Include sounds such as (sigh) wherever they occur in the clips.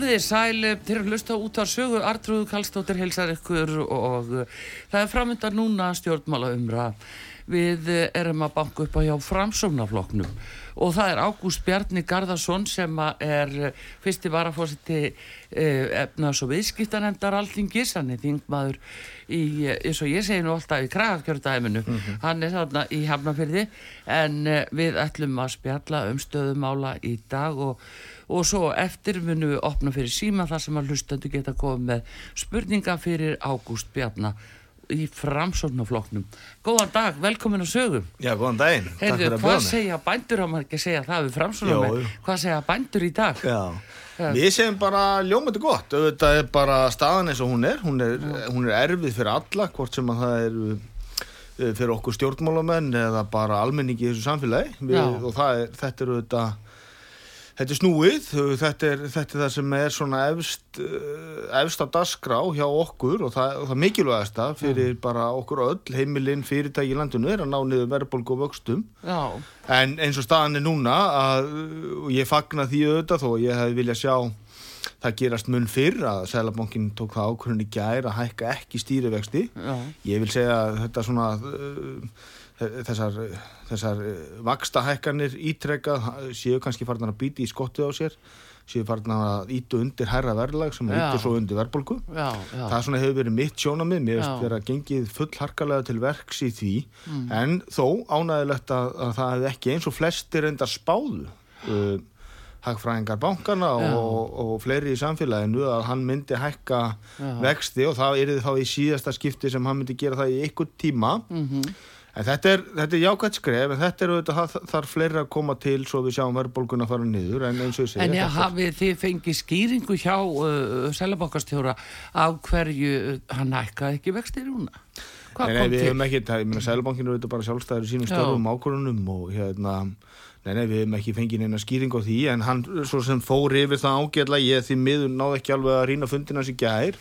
Komið þið sæl til að hlusta út á sögu Artrúðu Kallstóttir heilsar ykkur og það er framönda núna stjórnmála umra. Við erum að banka upp á hjá framsóknarfloknum og það er Ágúst Bjarni Garðarsson sem er fyrsti varafósiti efnaðs og viðskiptanemndar alltingis, hann er þingmaður í, eins og ég segi nú alltaf í krafkjörðdæminu, mm -hmm. hann er þarna í Hafnarfyrði en við ætlum að spjalla um stöðumála í dag og og svo eftir munum við opna fyrir síma þar sem að hlustandu geta komið með spurninga fyrir Ágúst Bjarnar í framsóknarfloknum. Góðan dag, velkomin að sögum. Já, góðan daginn. Heyrðu, hvað segja bændur, á maður ekki að segja það við framsóknarmenn, hvað segja bændur í dag? Já, ja. við segjum bara ljómandi gott, þetta er bara staðan eins og hún er, hún er, hún er erfið fyrir alla, hvort sem að það er fyrir okkur stjórnmálamenn eða bara almenningi í þessu samfélagi við, og er, þetta eru þetta Þetta er snúið, þetta er, þetta er það sem er svona efst, eh, efst af dasgrá hjá okkur og það, og það mikilvægasta fyrir mm. bara okkur öll, heimilinn, fyrirtæki í landinu er að ná niður verðbólgu og vöxtum. Já. En eins og staðan er núna að ég fagna því auðvitað þó ég hef viljað sjá það gerast mun fyrr að Sælabankin tók það ákvörðin í gæri að hækka ekki stýrivexti. Já. Ég vil segja að þetta svona... Uh, þessar, þessar eh, vakstahækkanir ítrekka séu kannski farnar að býti í skottið á sér séu farnar að ítu undir herra verðlag sem ítu svo undir verðbólku það svona hefur verið mitt sjónamið mér hefur verið að gengið fullharkalega til verks í því. Mm. en þó ánægilegt að, að það hefði ekki eins og flestir endar spáðu uh, hagfræðingar bankana og, og fleiri í samfélaginu að hann myndi hækka Já. vexti og það er þá í síðasta skipti sem hann myndi gera það í ykkur tíma. Mm -hmm. En þetta er, þetta er jákvæmt skref, en þetta er auðvitað, þarf fleiri að koma til svo við sjáum verðbólgun að fara niður, en eins og ég segja. En já, hafið þið fengið skýringu hjá uh, Sælabokastjóra af hverju uh, hann hækkaði ekki vextir í húnna? Nei, nei, við hefum ekki, það, ég meina, Sælabankin er auðvitað bara sjálfstæður í sínum störfum ákvörunum og hérna, nei, nei, við hefum ekki fengið neina skýring á því, en hann, svo sem fór yfir það ágjörlega, ég því miður náðu ekki alveg að rýna fundina sig gær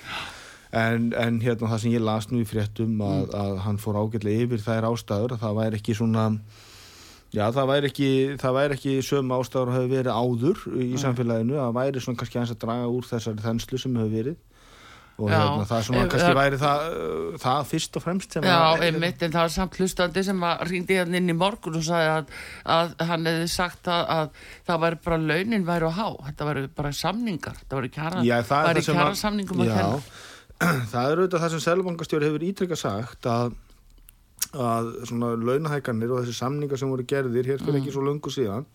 en, en hérna það sem ég las nú í fréttum að, mm. að hann fór ágætlega yfir þær ástæður að það væri ekki svona já það væri ekki það væri ekki söm ástæður að hafa verið áður í mm. samfélaginu, það væri svona kannski eins að draga úr þessari þenslu sem hefur verið og já, hérna, það er svona ef, kannski væri það, það fyrst og fremst Já, einmitt, en það var samt hlustandi sem ringdi hann inn í morgun og sagði að, að hann hefði sagt að, að það væri bara launin væri á há, þetta væri bara samningar, það væri kjara, já, það væri kjara samningum að kenna (clears throat) það er auðvitað það sem Sælubankastjóri hefur ítrekka sagt að, að svona launahækanir og þessi samningar sem voru gerðir hér fyrir mm. ekki svo lungu síðan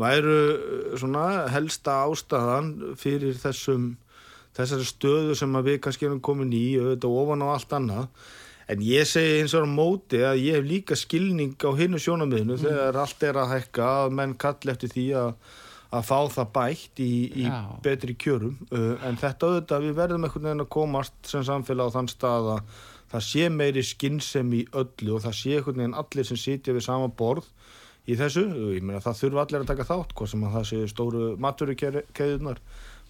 væru uh, svona helsta ástæðan fyrir þessum þessari stöðu sem við kannski erum komin í auðvitað ofan á allt annað en ég segi eins og á móti að ég hef líka skilning á hinnu sjónamiðinu mm. þegar allt er að hækka að menn kalli eftir því að að fá það bætt í, í betri kjörum. Uh, en þetta auðvitað við verðum einhvern veginn að komast sem samfélag á þann stað að það sé meiri skinnsem í öllu og það sé einhvern veginn allir sem sitja við sama borð í þessu, ég meina það þurfa allir að taka þátt hvað sem að það sé stóru maturikeðunar,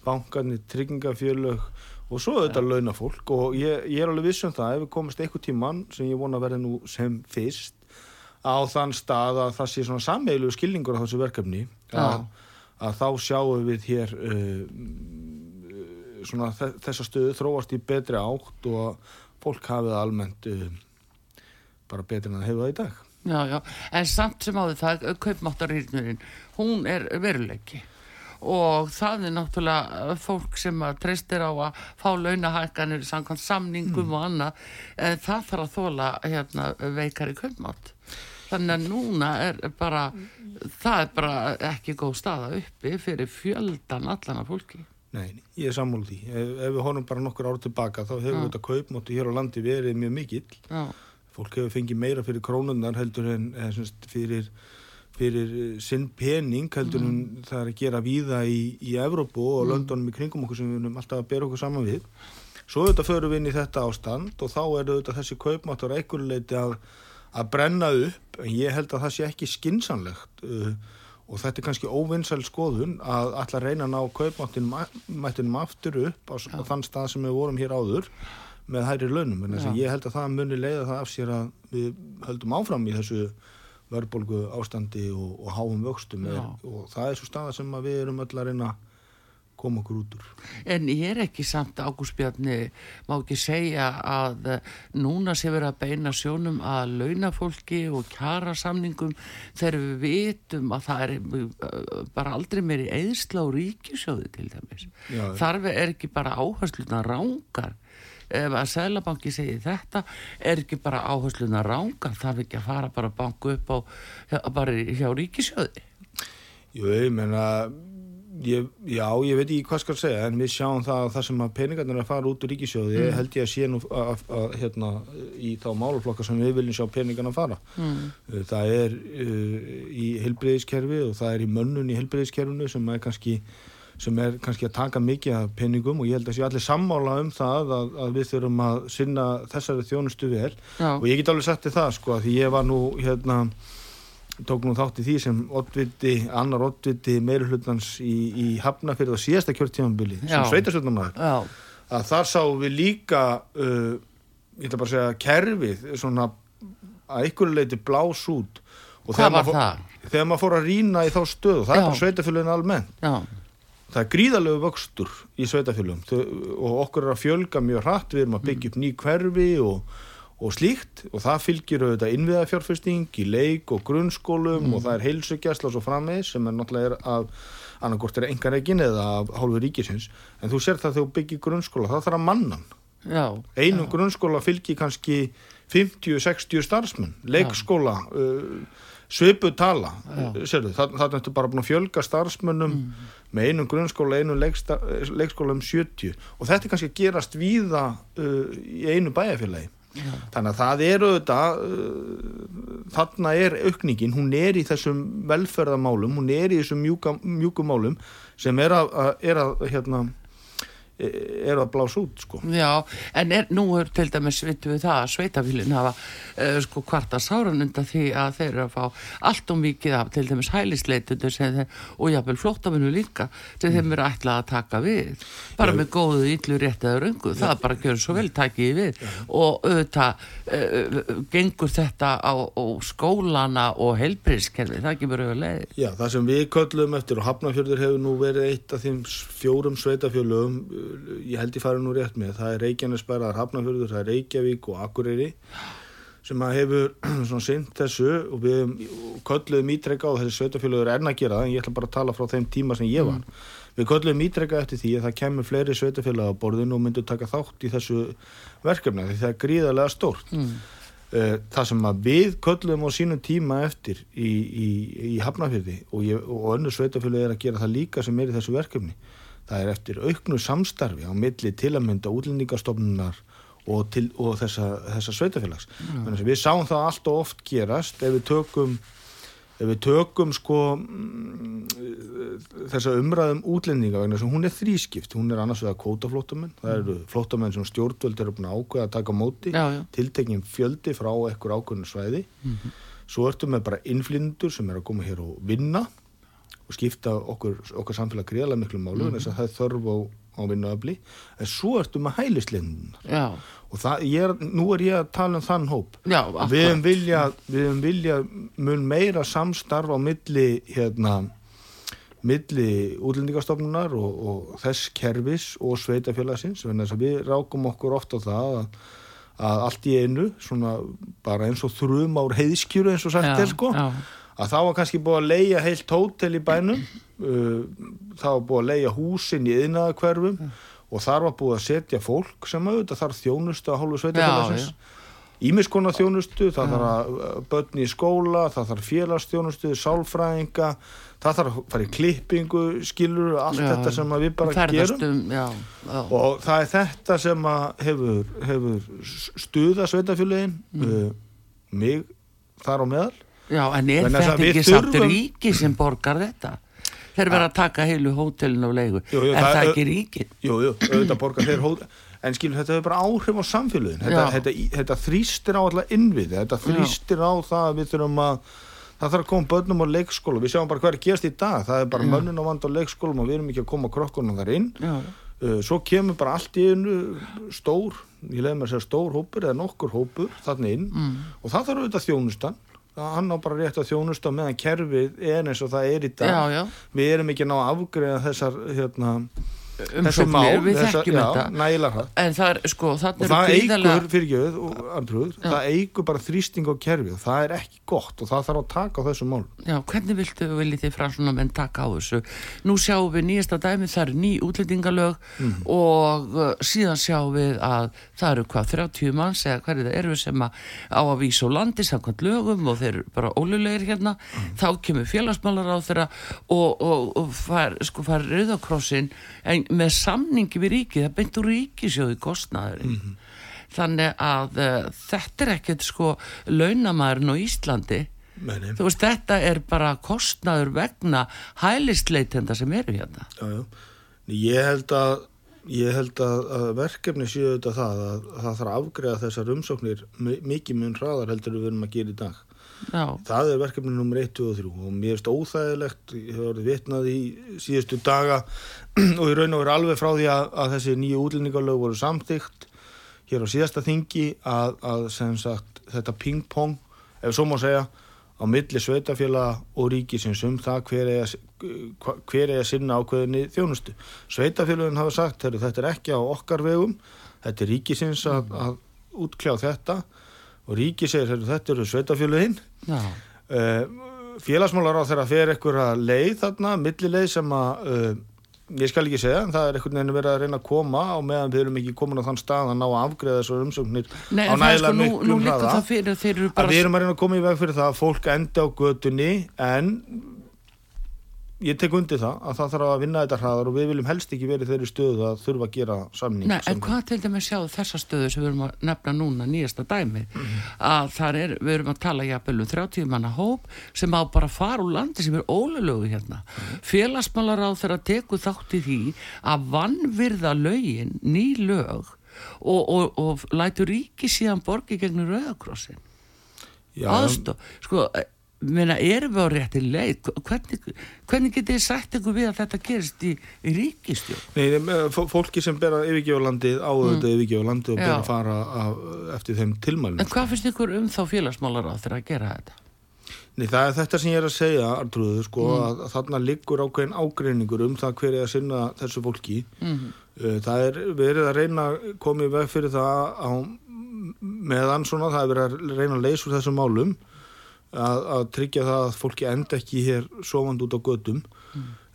bankarnir tryggingafjölög og svo auðvitað ja. launa fólk og ég, ég er alveg vissum það ef við komast einhver tíman sem ég vona að verða nú sem fyrst á þann stað að það sé svona sammeilu skilningur á þessu verkefni að að þá sjáum við hér uh, svona þessa stöðu þróast í betri átt og fólk hafið almennt uh, bara betur en að hefa það í dag. Já, já, en samt sem áður það, kaupmáttarýrnurinn, hún er veruleiki og það er náttúrulega fólk sem að treystir á að fá launahækkanir samkvæmt samningum Mm. og annað það þarf að þóla hérna, veikari kaupmátt þannig að núna er bara það er bara ekki góð staða uppi fyrir fjöldan allan af fólki Nei, ég er sammála því. Ef, ef við honum bara nokkur ára tilbaka þá hefur þetta kaupmáttu hér á landi verið mjög mikill. já, Fólk hefur fengið meira fyrir krónunnar heldur en eða, semst, fyrir, fyrir eh, sinn pening heldur en það er að gera víða í, í Evrópu og Londonum í kringum okkur sem við erum alltaf að bera okkur saman við. Svo auðvitað förum við inn í þetta ástand og þá er auðvitað þessi kaupmáttur einhverju leiti að, að brenna upp en ég held að það sé ekki skinsanlegt uh, og þetta er kannski óvinnsæl skoðun að alltaf reyna að ná kaupmáttinum aftur upp á, á þann stað sem við vorum hér áður með hæri launum. En Já. ég held að það muni leiða það af sér að við höldum áfram í þessu verðbólgu ástandi og, og háum vöxtum. Er, og það er svo staða sem við erum öll að reyna að koma okkur út úr. En ég er ekki samt Ágúst Bjarni, má ekki segja að eh, núna sé verið að beina sjónum að launafólki og kjara samningum þegar við vitum að það er eh, bara aldrei meiri eðsla og ríkisjóði til dæmis. Já. Þarf er ekki bara áhersluna rángar. Ef að Sælabanki segir þetta, er ekki bara áhersluna rángar, þarf ekki að fara bara banku upp á, bara hjá ríkisjóði. Jú, ég meina, ég, já, ég veit ekki hvað skal segja, en við sjáum það að það sem að peningarnir er að fara út úr ríkisjóði, held ég að sé nú að, að, að, hérna, í þá málaflokka sem við viljum sjá peningarna fara. Mm. Það er uh, í helbriðiskerfi og það er í mönnun í helbriðiskerfinu sem er kannski sem er kannski að taka mikið af peningum og ég held að sé allir sammála um það að, að við þurfum að sinna þessari þjónustu vel Já. og ég get alveg sagt þér það sko að því ég var nú hérna tók nú þátt í því sem oddviti, annar oddviti meirulhlutans í, í Hafnafyrð á síðasta kjörtímanbili sem Já, að þar sáum við líka uh, ég ætla bara að segja kerfið svona að einhverju leiti blás út. Og þegar maður fór- það? þegar maður fór að rýna í þá stöðu það Já. er bara sveitafélagin almennt. Já, það er gríðalegu vöxtur í sveitafélagum Þau- og okkur er að fjölga mjög hratt við erum að byggja upp ný hverfi og, og slíkt og það fylgir auðvitað innviðafjárfesting í leik og grunnskólum og það er heilsugjæsla og svo framvegis sem er náttúrulega er að annarkort er engar egin eða af hálfu ríkisins. En þú sér það þegar þú byggir grunnskóla það þarf að mannan já. einum grunnskóla fylgir kannski 50-60 starfsmenn leikskóla uh, svipu tala það, það er bara búin að fjölga starfsmönnum með einum grunnskóla einum leiksta, leikskóla um 70 og þetta er kannski að gerast víða uh, í einu bæjarfélagi þannig að það eru þetta uh, þarna er aukningin hún er í þessum velferðamálum hún er í þessum mjúkumálum sem er að, að, er að hérna er að blása út sko. Já, en er, nú er til dæmis vitum við það að sveitafílinn hafa uh, sko kvarta sáran undan því að þeir eru að fá allt og mikið af til dæmis hælisleitundur þeir, og jáfnvel flóttamennu líka sem þeim eru ætlað að taka við. Bara með góðu yllu rétt eða röngu. Það bara gera svo vel takið við. Og auðvitað uh, gengur þetta á, á skólana og heilbriðskerfi, það ekki verið að leið. Já, það sem við köllum eftir og Hafnarfjörður hefur nú verið eitt af þeim fjórum sveitafjörlugum ég held ég farið nú rétt með, það er Reykjanesbæra, það er Hafnarfjörður, það er Reykjavík og Akureyri sem að hefur (clears throat) svona sint þessu og við og kölluðum ítrekka og þessi sveitafjörlugur er að gera það en ég ætla bara að tala frá þeim tíma sem ég var. Við kölluðum ítrekka eftir því að það kemur fleiri sveitafjörlega á borðinu og myndu taka þátt í þessu verkefni því það er gríðarlega stórt. Mm. Eh, það sem að við köllum á sínum tíma eftir í, í, í Hafnafjörði og, og önnur sveitafjölu er að gera það líka sem er í þessu verkefni það er eftir auknu samstarfi á milli til að mynda útlendingastofnunar og, til, og þessa, þessa sveitafélags mm. við sáum það allt og oft gerast ef við tökum ef við tökum sko mm, þessa umræðum útlendinga vegna sem hún er þrískipt, hún er annars vegar kvótaflóttamenn, það eru flóttamenn sem stjórnvöld eru búin að ákveða að taka móti. Já, já. tiltekinn fjöldi frá ekkur ákveðinu svæði. Svo ertu með bara innflindur sem er að koma hér og vinna og skipta okkur, okkar samfélag greiðlega miklu málu mm þess að það er þörf á, á vinnuafli. En svo ertu með hælislindunar Já, og það, er, nú er ég að tala um þann hóp. Já, við hefum vilja, við hefum vilja mun meira samstarf á milli hérna milli útlendingastofnunar og, og þess kerfis og sveitafélagsins að við rákum okkur oft á það að, að allt í einu svona bara eins og þrjum ár heiðskjuru eins og sagt er sko. já. Að það var kannski búið að leia heilt hótel í bænum uh, það var búið að leia húsin í yðnaðakverfum og þar var búið að setja fólk sem auðvitað þar þjónustu að hálfu sveitafélagsins Ímiskona þjónustu, það þarf að uh, börni í skóla, það þarf félagsþjónustu, sálfræðinga, það þarf að fara í klippingu, skilur, allt Já, þetta sem við bara ferðast gerum. um, já, já. Og það er þetta sem hefur, hefur stuða sveitafélagin, Mm. uh, mig þar á meðal. Já, en er þetta ekki samt þurfum- ríki sem borgar þetta? Þeir verða að taka heilu hótelin á leigu. Jú, jú, er það- það ekki ríkin? Jú, jú, auðvitað borga þeir hóð en skilur þetta hefur bara áhrif á samfélagin þetta, Já. þetta, þetta þrýstir á alla innviði þetta þrýstir á það að við þurfum að það þarf að koma börnum á leikskóla við sjáum bara hvað er að gerast í dag það er bara Já. mönnun á vand á leikskólum og við erum ekki að koma krokkunum þar inn Já, uh, svo kemur bara allt í einu stór, ég leiði mér að segja stór hópur eða nokkur hópur þannig inn mm. og það þarf auðvitað þjónustan Það- hann á bara rétt að þjónusta meðan kerfið er eins og það er í dag já, já. við erum ekki að ná að afgreða þessar hérna, Umsóknir, við þekkjum þetta. En það er, sko, og það eigur, fyrirgjöð og andrúð, Já. það eigur bara þrýsting á kerfið og það er ekki gott og það þarf að taka á þessu mál Já, hvernig viltu, viljið þið fransuna menn taka á þessu? Nú sjáum við nýjasta dæmi, það eru ný útlendingalög Mhm. og uh, síðan sjáum við að það eru hvað, 30 manns eða hverju það eru sem að á að vísa á landi samkvæmt lögum og þeir eru bara ólulegir hérna, Mhm. þá kemur félagsmálar á þeirra og, og, og fær, sko en með samningi við ríkið, það beint úr ríkisjóði kostnaðurinn. Mhm. Þannig að uh, þetta er ekkert sko launamæðurinn á Íslandi Meni, Þú veist, þetta er bara kostnaður vegna hælistleitenda sem eru hérna. já, já. ég held að ég held að, að verkefni séu þetta það að, að það þarf að afgreða þessar umsóknir mi- mikið mun hraðar heldur við erum að gera í dag Já, það er verkefni nummer 1, 2 og 3 og mér finnst óþægilegt, ég hef orðið vitnað í síðustu daga (clears throat) og í raun og veru alveg frá því að, að þessi nýju útlendingalög voru samþygt hér á síðasta þingi að, að sagt þetta ping-pong ef svo má segja á milli sveitafélaga og ríkisins um það hver er, hver er að sinna ákveðinni þjónustu. Sveitafélagin hafa sagt þetta er ekki á okkar vegum. Þetta er ríkisins að, að útkljá þetta og ríki segir þetta eru sveitafélagin já, uh, félagsmálar á þeirra fer einhverja leið þarna, millileið sem að uh, ég skal ekki segja, en það er einhvern veginn verið að reyna að koma á meðan við erum ekki komin á þann stað að ná að afgreða þessar umsóknir Nei, á sko, nægilega miklum hraða. við erum að reyna að koma í veg fyrir það að fólk endi á götunni en ég tek undir það að það þarf að vinna þetta hraðar og við viljum helst ekki verið þeirri stöðu að þurfa að gera samning Nei, en hvað til dæmis sjáðu þessa stöðu sem við erum að nefna núna, nýjasta dæmi, Mhm. að þar er, við erum að tala jafnvel um 30 manna hóp sem á bara að fara úr landi sem er ólulegu hérna. Mhm. Félagsmálar á þeirra teku þátt í því að vannvirða lögin, ný lög og, og, og lætur ríki síðan borgi gegnum rauðakrossin. Já, aðstof sko, meina, erum við á rétti leið hvernig, hvernig getið þið sagt ykkur við að þetta gerist í, í ríkistjórn Nei, nei, fó- fólki sem ber að yfirgefa landið á auðvitað yfirgefa landið og ber Mm. Að fara af, eftir þeim tilmælum en hvað finnst ykkur um þá félagsmálar á þeirra að gera þetta Nei, það er þetta sem ég er að segja, Artrúður, sko, Mm. að, þarna liggur ákveðin ágreiningur um það hver er að sinna þessu fólki. mm. Það er verið að reyna í veg fyrir það á meðan svona, það er verið að reyna að leysa úr þessum málum að, að tryggja það að fólki enda ekki hér sofand út á gödum.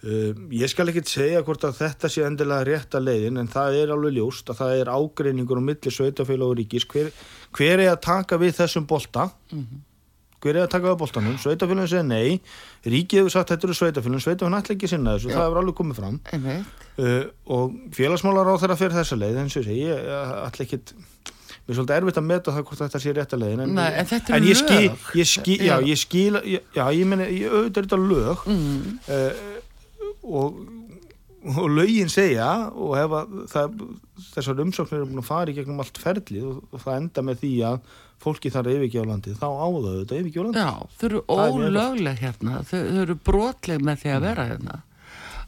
Uh, ég skal ekkert segja hvort að þetta sé endilega rétta leiðin en það er alveg ljóst að það er ágreiningur á milli sveitafélag og ríkis. Hver, hver er að taka við þessum bolta? Hver er að taka við boltanum? Sveitafélagin segir nei, ríkið hefur sagt þetta eru sveitafélagin, sveitafélagin ætla ekki að sinna þessu. Já. það hefur alveg komið fram. Uh, og félagsmálar á þeirra fyrir þessa leið eins og ég segi, ég uh, ætla ekki mér er svolítið erfitt að meta það hvort þetta sé rétta leiðin en, Nei, en þetta en ég skil, ég skil, já, ég skil já, ég meni, ég auðvitað er þetta lög. Mm. uh, og, og lögin segja og ef að það, þessar umsóknir eru búin að fara í gegnum allt ferlið og, og það enda með því að fólki þarf að yfirgefa landið þá á það auðvitað að yfirgefa landið. Já, þau eru er ólögleg hérna. Þau, þau eru brotleg með því að vera hérna.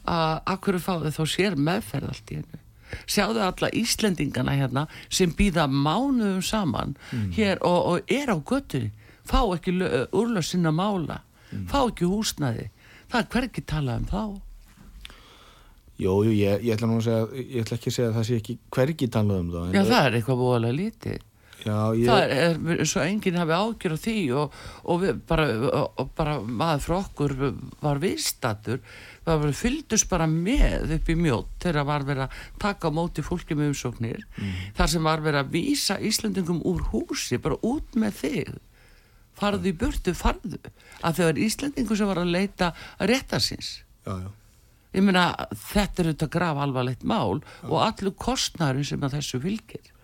Að akkur fá þau þá sér meðferð allt í hennu sjáðu alla Íslendingana hérna sem býða mánuðum saman hér og, og er á göttunni fá ekki úrlöð sinna mála fá ekki húsnaði það er hvergi talað um þá. Jú, jú, ég, ég ætla nú að segja ég ætla ekki að segja að það sé ekki hvergi talað um það Já, það er eitthvað búinlega lítið. Já, ég, það er eins og enginn hafi ágjör á því og, og, við, bara, og, bara maður frá okkur var viðstatur það var fylgdus bara með upp í mjótt þegar var verið að taka á móti fólki með umsóknir mm. þar sem var verið að vísa Íslandingum úr húsi bara út með þig farðu í burtu, farðu að þau er Íslandingu sem var að leita að rétta síns já, já. ég meina þetta er auðvitað graf alvarlegt mál já. og allur kostnærin sem að þessu fylgir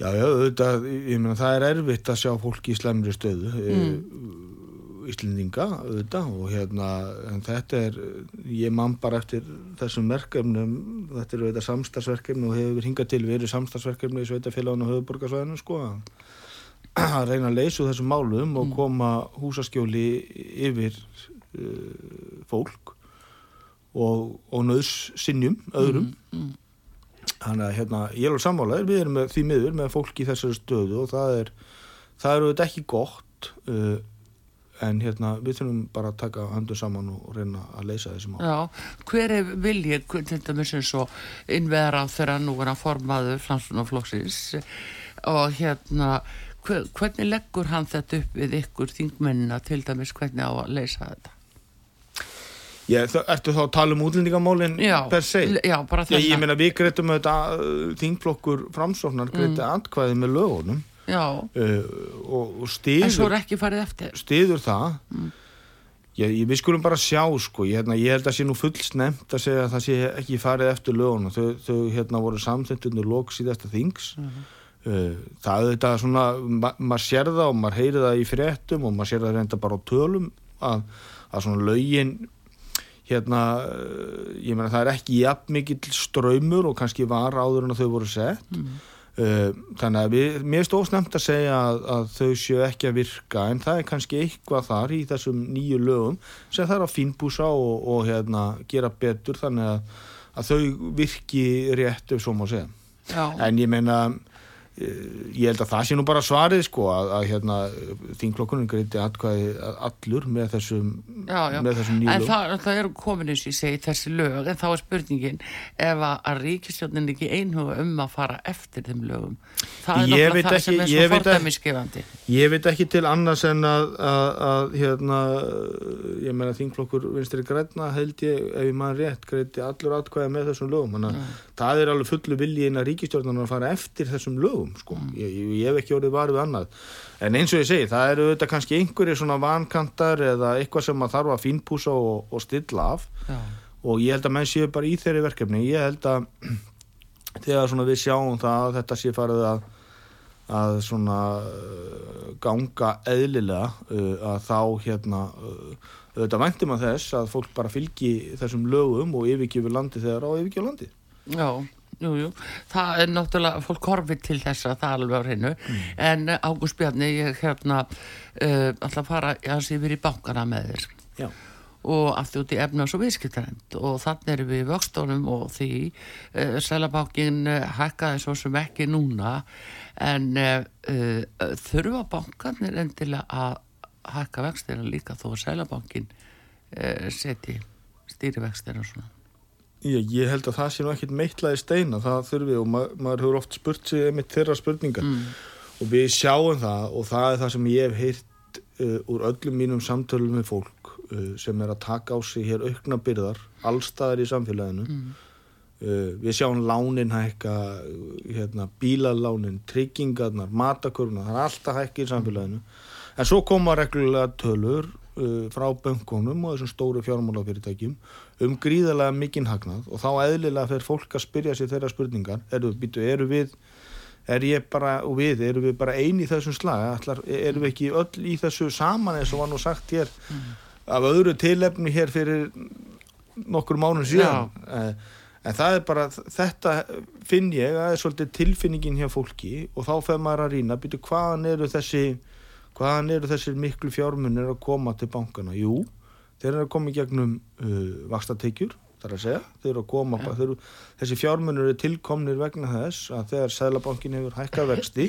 Já, já, auðvitað, ég meina það er erfitt að sjá fólki í slemri stöðu mm. Íslendinga auðvitað og hérna en þetta er, ég man bara eftir þessum verkefnum, þetta er auðvitað samstagsverkefni og hefur hingað til verið samstagsverkefni í Sveitafélagun og höfuborgarsvæðinu sko að reyna að leysu þessum málum og mm. koma húsaskjóli yfir uh, fólk og, og nöðs sinnjum öðrum mm. Mm Þannig að hérna, ég er alveg sammálaður, við erum með, því miður með fólk í þessari stöðu og það er, það eru þetta ekki gott uh, en hérna við þurfum bara að taka handur saman og reyna að leysa þessi mál. Já, hver er viljið, til dæmis eins og innverða þegar nú er að formaður flansunaflóksins og hérna hver, hvernig leggur hann þetta upp við ykkur þingmennina til dæmis hvernig á að leysa þetta? Já, ertu þá að tala um útlendingamálinn per se? Já, bara þetta. Ég meina við greitum auðvitað uh, þingflokkur framsóknar greiti mm. andkvæði með lögunum og, og stiður En svo er ekki farið eftir. Stiður það. Mm. Ég, við skulum bara sjá sko, ég, hérna, ég held að sé nú fullsnemt að segja að það sé ekki farið eftir lögunum. Þau, þau hérna voru samþendunir lók síðasta þings. Mm -hmm. það er þetta svona, ma maður sér það og maður heyri það í fréttum og maður sér það reynda bara á tölum að, að svona lögin hérna, eh, ég meina það er ekki jafn mikill ströymur og kannski var áður en þau voru sett. Mm. uh, þannig að við, mér er stóðsnemt að segja að, að þau séu ekki að virka en það er kannski eitthvað þar í þessum nýju lögum sem er að fínbúsa og, og hérna, gera betur þannig að, að þau virki rétt ef svo má segja Já. en ég meina Eh, ég held að það sé nú bara svarið sko að, að hérna þingklokkunum greiti atkvæði allur með þessum, já, já. Með þessum lög. En það, það eru komin eins og ég segi þessi lög en þá er spurningin ef að, að ríkistjónin ekki einhuga um að fara eftir þeim lögum. Það er náttúrulega það ekki, sem er svo fordæmiskefandi. Ég veit ekki til annars en að, að hérna ég meina þingklokkur vinstri græna held ég ef ég maður rétt greiti allur atkvæði með þessum lögum. Þannig að það er alveg fullu viljið inn að ríkistjónin að fara eftir þessum lögum sko. mm. ég, ég, hef ekki orðið varfið annað en eins og ég segi, það eru auðvitað kannski einhverjir svona vankantar eða eitthvað sem maður þarf að fínpúsa og, og stilla af Já. og ég held að menn séu bara í þeirri verkefni ég held að (clears throat) þegar við sjáum það að þetta sé farið að að svona uh, ganga eðlilega uh, að þá hérna uh, auðvitað væntum að þess að fólk bara fylgi þessum lögum og yfirgjöfu landi þegar á yfirgjöfu landi Já Jú, jú, það er náttúrulega, fólk horfið til þess að það alveg á hreinu, mm. en eh, Ágúst Bjarni, ég hérna uh, ætla að fara, ég hans yfir í bankana með þér Já. og aftur út í efnars og viðskiptarend og þannig erum við í vöxtónum og því uh, Sælabankin uh, hækkaði svo sem ekki núna, en þurfa bankanir endilega að hækka vextina líka þó að Sælabankin seti stýrivextina og svona? Ég, ég held að það sé nú ekkit meitlaði steina það þurfi og ma maður hefur oft spurt sig einmitt þeirra spurningar mm. og við sjáum það og það er það sem ég hef heyrt uh, úr öllum mínum samtölum með fólk uh, sem er að taka á sig hér aukna byrðar allstaðar í samfélaginu mm. uh, við sjáum lánin hækka hérna, bílalánin, tryggingarnar matakurna, það er alltaf hækki í samfélaginu en svo koma reglulega tölur frá böngunum og þessum stóru fjármálafyrirtækjum um gríðarlega mikinn hagnað og þá eðlilega fer fólk að spyrja sér þeirra spurningar eru, býtu, eru við er ég bara, og við, eru við bara eini í þessum slag, Ætlar, eru við ekki öll í þessu saman eins og var nú sagt hér mm. af öðru tilefni hér fyrir nokkur mánum síðan en, eh, en það er bara, þetta finn ég, það er svolítið tilfinningin hjá fólki og þá fer maður að rýna, býtu, hvaðan eru þessi hvaðan eru þessir miklu fjármunir að koma til bankana, jú þeir eru að koma í gegnum uh, vakstateikjur þar að segja, þeir eru að koma ja. eru, þessi fjármunur eru tilkomnir vegna þess að þegar Sælabankin hefur hækkað vexti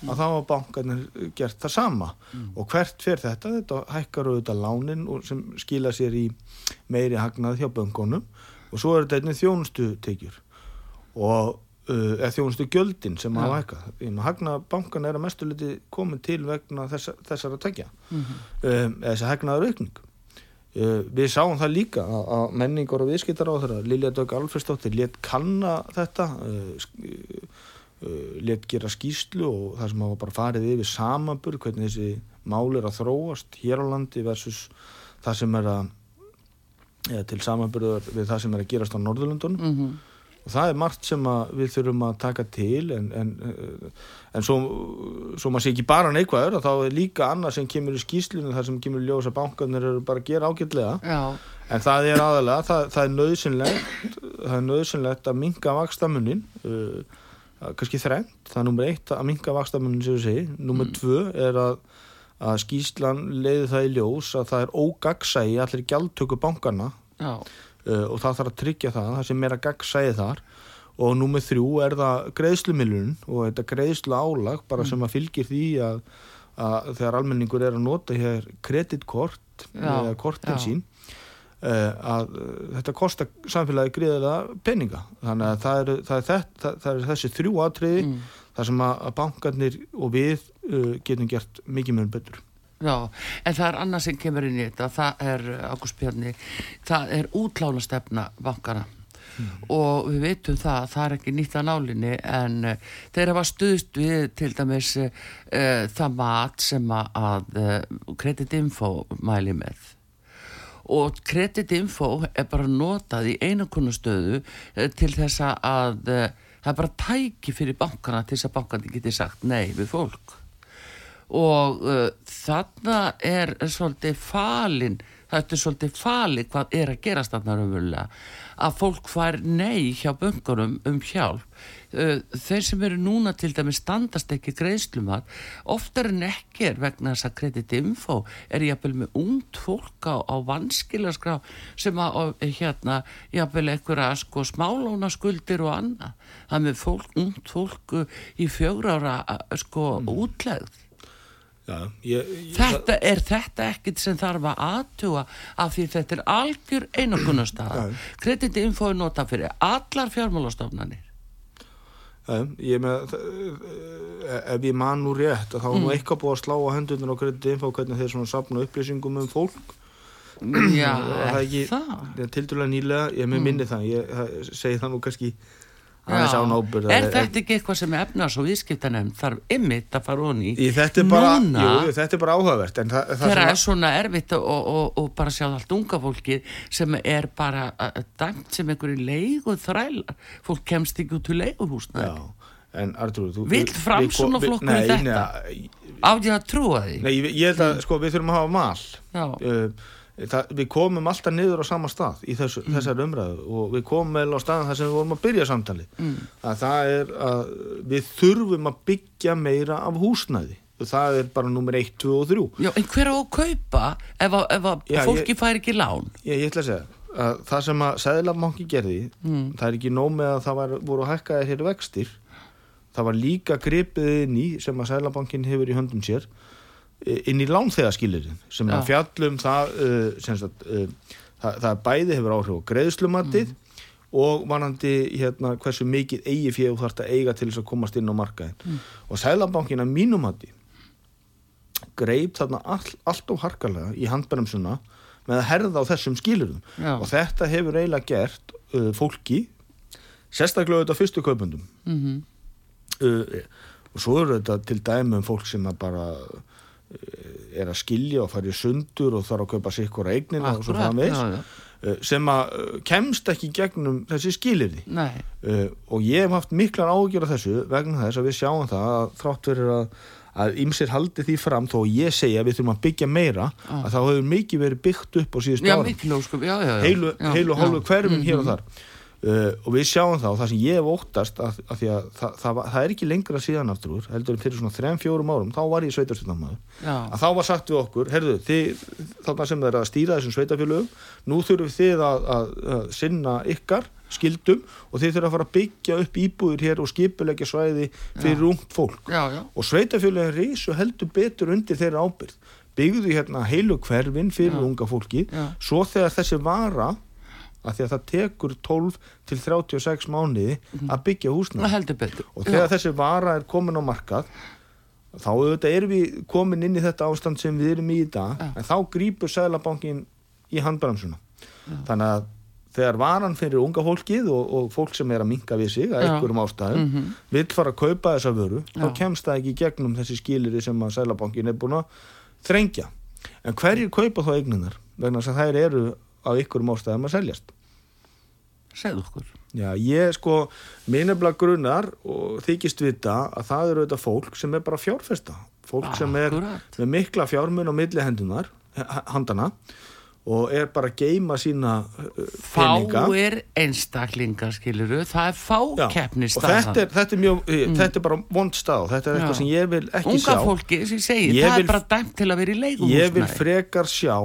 að þá hafa bankarnir gert það sama. Mm. og hvert fyrir þetta, þetta hækkar auðvitað lánin sem skila sér í meiri hagnað hjá bankonum og svo er þetta einnig þjónustu teikjur og uh, eða þjónustu gjöldin sem hafa hækkað hagna bankan er að mestu liti komin til vegna þessa, þessara tekja Mhm. um, eða þess að hagnaður aukning. Uh, við sáum það líka að, að menningar og viðskiptar á þeirra Lilja Dögg Alfredsdóttir let kanna þetta uh, uh, let gera skýslu og það sem hafa bara farið yfir samanburð hvernig þessi mál er að þróast hér á landi versus það sem er að eða til samanburðar við það sem er að gerast á Norðurlundunum Mhm. Og það er margt sem við þurfum að taka til en, en, en svo, svo maður sé ekki bara neikvæður þá er líka annað sem kemur í skýslunum þar sem kemur í ljós að bankarnir eru bara að gera ágætlega. Já, en það er aðalega, það, það er nöðsynlegt það er nöðsynlegt að minka vakstamunin uh, kannski þrengt, það er nummer eitt að minka vakstamunin sem við segi, nummer Mm. tvö er að, að skýslan leiði það í ljós að það er ógagsægi allir gjaldtöku bankana já, og það þarf að tryggja það, það sem er að gagsæði þar og númið þrjú er það greiðslumilun og þetta greiðslu álag bara sem að fylgir því að, að þegar almenningur er að nota hér kreditkort eða kortin já. sín uh, að uh, þetta kostar samfélagi greiðilega peninga þannig að það er, það er, þetta, það, það er þessi þrjú atriði mm. þar sem að, bankarnir og við getum gert mikið mjög betur já, en það er annað sem kemur inn í þetta, það er, Ágúst Bjarni, það er útlána stefna bankana og við veitum það, það er ekki nýtt að nálinni en uh, þeir hafa stuðst við til dæmis uh, það mat sem að, uh, kreditinfo mæli með. Og kreditinfo er bara notað í einakonu stöðu uh, til þess að það er bara tæki fyrir bankana til þess að bankandi geti sagt nei við fólk og uh, þarna er svolítið falin þetta er svolítið fali hvað er að gerast þarna raunverulega. Að fólk fær nei hjá böngunum um hjálp. Uh, þeir sem eru núna til dæmis standast ekki greiðslumar oftar en ekki er vegna þess að kreditinfo er jafnvel með ungt fólk á, á vanskilaskrá sem að hérna jafnvel einhverja sko smálóna skuldir og annað. Það með fólk, ungt fólk uh, í fjögur ára uh, sko útlegð Já, ég, ég, Þetta er þetta ekkit sem þarf að aðtuga af því þetta er algjör einokunarstaða. Kreditinfo er nota fyrir allar fjármálastofnanir. Já, ég með eh, ef ég man nú rétt þá er Mm. nú eitthvað búið að slá á hendurnar á kreditinfo hvernig þeir svona sapna upplýsingum um fólk Já, það er ekki það? það er tildulega nýlega, ég með minni það ég það, segi það nú kannski aðeins Já. án ábyrð Er þetta ekki eitthvað sem efnars og viðskiptanemn þarf ymmit að fara honi í? Í, þetta, er bara, jú, þetta er bara áhugavert en það, að- er svona erfitt og, og, og bara sjá allt unga fólkið sem er bara dæmt sem einhverju leigu þrælar. Fólk kemst ekki út Vill við- Framsóknarflokkurinn við- nei, þetta? nei, Á ég að trúa því? nei, ég, ég held að sko, við þurfum að hafa mal Já. uh, það, við komum alltaf niður á sama stað í þessu, Mm. þessar umræðu og við komum vel á staðan þar sem við vorum að byrja samtali Mm. að það er að við þurfum að byggja meira af húsnæði og það er bara nummer 1, 2 og 3 Já, en hver á að kaupa ef, að- ef að Já, fólki ég- fær ekki lán? ég, ég ætla að segja að það sem að Sæðlabanki gerði Mm. það er ekki nóg með að það var, voru hækkaðir hér vextir það var líka gripið inn í sem að Sæðlabankin hefur í höndum sér inn í lánþegaskilirinn sem Já. að fjallum það uh, sem sagt, uh, það, það bæði hefur áhrif á greiðslumatið Mm. og vanandi hérna, hversu mikið eigi þú þarft að eiga til þess að komast inn á markaðin Mm. og Sæðlabankin að mínumati greip þarna all, allt og harkalega í handbremsuna með að herða á þessum skilurum Já. og þetta hefur eiginlega gert uh, fólki sérstaklega auðvitað fyrstu kaupundum Mm uh, og svo eru þetta til dæmi um fólk sem að bara er að skilja og fara í sundur og þarf að kaupa sikkur eignina og svo framvegis. já, já. uh, sem að uh, kemst ekki gegnum þessi skilirði uh, og ég hef haft miklar áhugjur af þessu vegna þess að við sjáum það að þrátt fyrir að að ymsir haldi því fram þó að ég segja að við þurfum að byggja meira að þá hefur mikið verið byggt upp á já, já. heilu, heilu hálfu hverfin hér og Mhm. þar uh, og við sjáum það og það sem ég hef óttast að, að því að það, það, það er ekki lengra síðan aftur heldur en fyrir svona 3-4 árum þá var ég sveitarstjórnarmaður Já, að þá var sagt við okkur, herðu, þið, þarna sem er að stýra þessum sveitafélögum, nú þurfum þið að, að, sinna ykkar skildum og þið þurfum að fara að byggja upp íbúður hér og skipulegja svæði fyrir ungt fólk. já, já. Og sveitafélögin risu heldur betur undir þeirra ábyrð. Byggðu hérna heilu hverfin fyrir Já. unga fólki, Já. svo þegar þessi vara af því að það tekur 12 til 36 mánuði að byggja húsnæði. Og þegar þessi vara er komin á markað þá auðvitað erum við komin inn í þetta ástand sem við erum í í dag Já. en þá grípur Sælabankin í handbremsuna. Þannig að þegar varan fyrir unga fólkið og, og fólk sem er að minka við sig að Já. einhverjum ástæðum vill fara að kaupa þessa vöru þá Já. kemst það ekki gegnum þessi skiliri sem að Sælabankin er búin að þrengja. En hverjir kaupa þá eignunar vegna þess að þær eru á einhverjum ástæðum að seljast. Segðu okkur. Já, ég sko, minnabla grunar og þykist vita að það eru þetta fólk sem er bara fjárfesta. Fólk sem er Akkúrat. með mikla fjármun á milli hendunar, handana og er bara að geima sína uh, peninga. Fáir einstaklingar skiluru það er Já, fákeppni og þetta er, þetta er mjög Mm. þetta er bara vond stað þetta er eitthvað Já. sem ég vil ekki unga sjá. fólki sem ég segi, Ég það vil- er bara dæmt til að vera í ég vil frekar sjá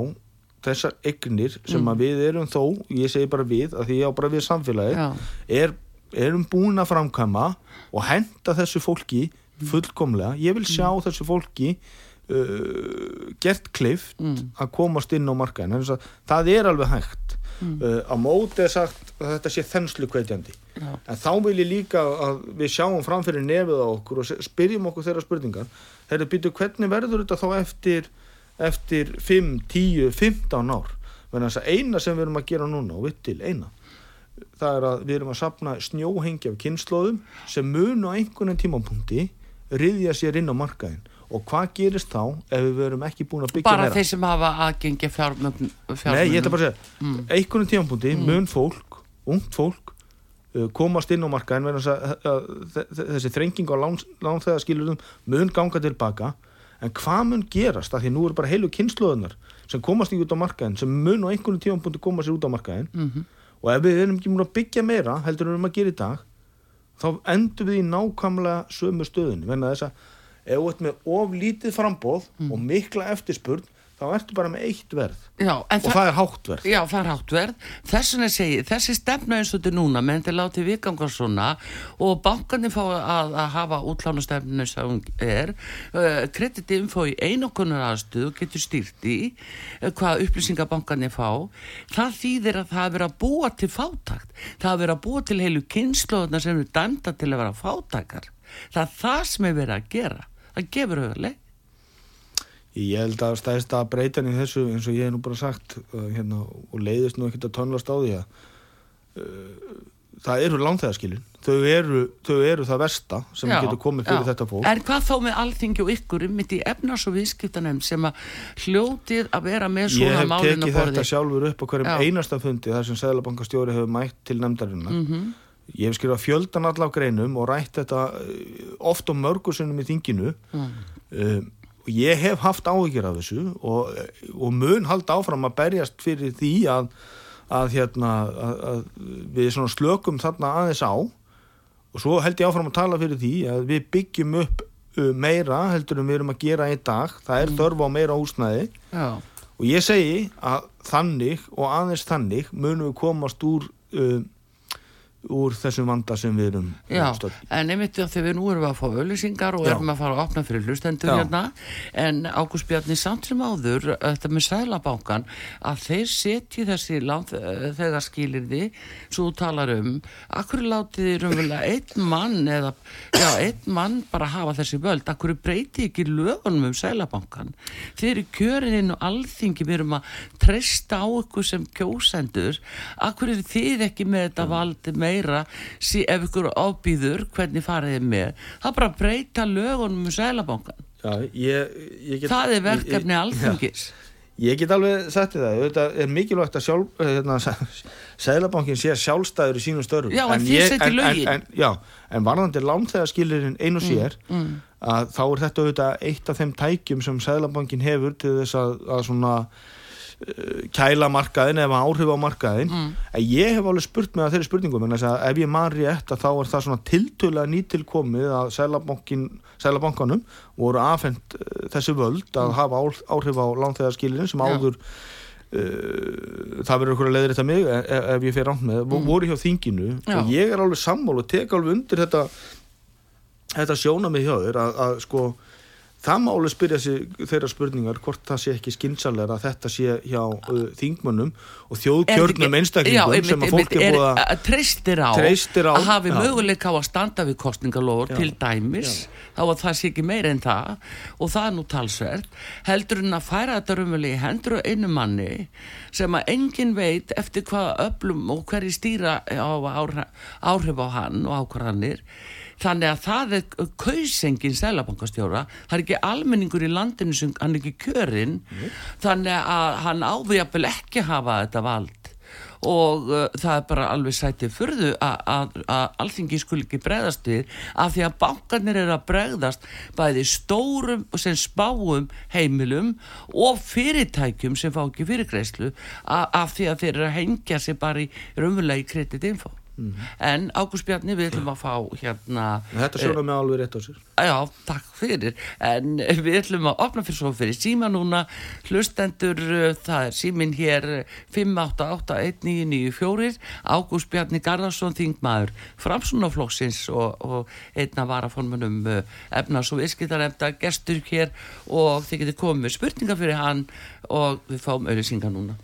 þessar eignir sem Mm. að við erum þó ég segi bara við, að því ég á bara við samfélagi er, erum búin að framkvæma og henda þessu fólki fullkomlega, ég vil sjá þessu fólki uh, gert klift að komast inn á markaðin það er alveg hægt. Uh, á móti er sagt að þetta sé þenslu kveitjandi Já. en þá vil ég líka að við sjáum framfyrir nefið á okkur og spyrjum okkur þeirra spurningar. Þeirra býtu hvernig verður þetta þá eftir eftir 5, 10, 15 ár. Að þess að eina sem við erum að gera núna og við til eina það er að við erum að sapna snjóhengi af kynnslóðum sem mun á einhvern tímapunkti riðja sér inn á markaðin og hvað gerist þá ef við verum ekki búin að byggja bara meira? þeir sem hafa aðgengi fjármögn Nei, ég ætla bara að segja, Mm. einhvern tímapunkti mun fólk, ungt fólk uh, komast inn á markaðin þessi þrenging á lán, lánþegaskilurðum mun ganga tilbaka en hvað mun gerast af því nú eru bara heilu kynnslóðunar sem komast ekki út á markaðin sem mun á einhvern tímapunkti koma sér út á markaðin Mhm. og ef við erum ekki múin að byggja meira heldur við erum að gera í dag þá endur við í nákvæmlega sömu stöðunni venna þess að ef þú ert með of lítið frambóð Mm. og mikla eftirspurn þá ertu bara með eitt verð Já, og það er hátt verð Já, það er háttverð. Þess vegna segi, ég, þessi stefna eins og þetta er núna, menn til látið viðganga svona og bankarnir fá að, að hafa útlánastefninu eins og hún er, uh, kreditinfo í einokunar aðstuð og getur stýrt í uh, hvað upplýsingar bankarnir fá, það þýðir að það er verið að búa til fátakt. Það er verið að búa til heilu kynnslóðuna sem eru dæmda til að vera fátakar. Það er það sem er verið að gera. Það gefur auðvitað Ég held að stæðist að breytan í þessu eins og ég hef nú bara sagt uh, hérna, og leiðist nú ekkert að tónlast á því að uh, það eru lánþegaskilin þau eru, þau eru það versta sem Já, getur komið fyrir já. þetta fólk En hvað þá með alþingi og ykkur um mitt í efnars og viðskiptanem sem að hljótið að vera með Ég svona hef málinu tekið borði þetta sjálfur upp á hverjum Já. einasta fundi þar sem Sæðlabankastjóri hefur mætt til nefndarinnar Mhm. Ég hef skrifað fjöldan allar greinum og rætt þetta uh, oft og mörgursunum í þinginu Mm. um, og ég hef haft áhyggjur af þessu og, og mun halda áfram að berjast fyrir því að, að, hérna, að, að við slökum þarna aðeins á. Og svo held ég áfram að tala fyrir því að við byggjum upp meira heldur en við erum að gera í dag. Það er þörf á meira húsnæði. Og ég segi að þannig og aðeins þannig munum við komast úr uh, úr þessum vanda sem við erum já, stödd. en einmitt þegar við nú erum við að fá auðlýsingar og Já. erum að fara að opna fyrir hlustendur hérna. En Ágúst Bjarni samt sem áður þetta með sælabankan að þeir setji þessi þegar skilirði svo þú talar um akkur látið þið raunverulega einn mann eða, já, einn mann bara hafa þessi völd, akkur breyti ekki lögunum um sælabankan þið eru kjörin inn og alþingi við erum að treysta á ykkur sem kjósendur. Akkur eru þið ekki með þetta vald meira sí, ef ykkur ábýður hvernig farið þið með það er bara að breyta lögunum um sælabankan Já, ég, ég get, það er verkefni ég, alþingis Já, ég get alveg sagt það, þetta er mikilvægt að sjálf, hérna, (laughs) Sæðlabankin sé sjálfstæður í sínum störfum. Já, en setjið en- lögin. En, já, en varðandi lánþegaskilirinn einu sér, mm. að þá er þetta auðvitað eitt af þeim tækjum sem Sæðlabankin hefur til þess að, að svona kæla markaðin eða áhrif á markaðin Mm. en ég hef alveg spurt að þeirri spurningum en þess að ef ég man rétt að þá er það svona tiltölulega nýtilkomið að Sæðlabankin Sæðlabankanum voru afhent uh, þessi völd að hafa á, áhrif á lánþegarskilinu sem Mm. Áður Uh, það verður okkur að leiðir þetta mig ef, ef ég fer rámt með, mm. voru hjá þinginu Já. og ég er alveg sammál og tek alveg undir þetta þetta sjóna mig hjá þér að, að sko það máli spyrja sig þeirra spurningar hvort það sé ekki skynnsalega að þetta sé hjá uh, þingmönnum og þjóðkjörnum einstaklingum sem að fólk er búið að treystir á, á að hafi já. möguleika á að standa við kostningalóður Já. til dæmis þá að það sé ekki meira en það og það er nú talsvert heldur en að færa þetta rumveli í hendur og einu manni sem að engin veit eftir hvaða öflum og hverju stýra á áhrif á hann og ákvarðanir þannig að það er kausengin sælabankastjóra, það er ekki almenningur í landinu sem hann er ekki kjörinn. Þannig að hann ávíjapil ekki hafa þetta vald. Og uh, það er bara alveg sætið fyrðu að alþingi skul ekki bregðast við af því að bankarnir eru að bregðast bæði stórum sem spáum heimilum og fyrirtækjum sem fá ekki fyrirgreislu af því að þeir eru að hengja sig bara í raunverulegi kreditinfo en Ágúst Bjarni við ætlum að fá hérna þetta sjóna mig alveg rétt á sér. Já, takk fyrir, en við ætlum að opna fyrir svo fyrir síma núna, hlustendur, uh, það er símin hér 5881994, Ágúst Bjarni Garðarsson, þingmaður, framsunaflokksins og, og einna varaformunum efnars og viðskiptarefnda, gestur hér og þið getur komið með spurninga fyrir hann og við fáum auðvisinga núna.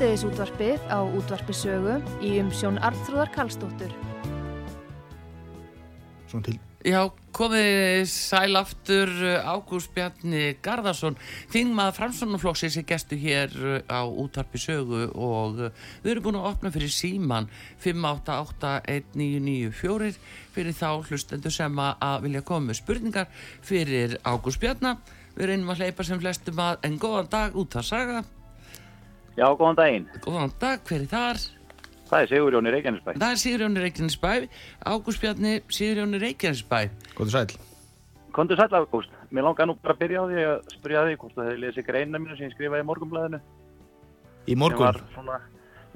Síðdeðis útvarpið á útvarpisögu í umsjón Arnþróðar Karlsdóttur. svona til Já, komið sæl aftur Ágúst Bjarni Garðarsson þingmað framsvonarflokksins er gestu hér uh, á útvarpi sögu og uh, við erum búin að opna fyrir síman 5881994 fyrir þá hlustendur sem að vilja koma með spurningar fyrir Ágúst Bjarna við reynum að hleypa sem flestum að en góðan dag út að saga Já, góðan daginn. góðan dag, hver er þar? Það er Sigurjón í Reykjanesbæ. Það er Sigurjóni Reykjanesbæ Ágúst Bjarni Sigurjóni Reykjanesbæ Góður sæl Kondur sæll Ágúst. Mér langar nú bara að byrja á því að spyrja því hvort þú hefði lesið greina mínu sem ég skrifaði í morgunblæðinu. í morgun, Var svona,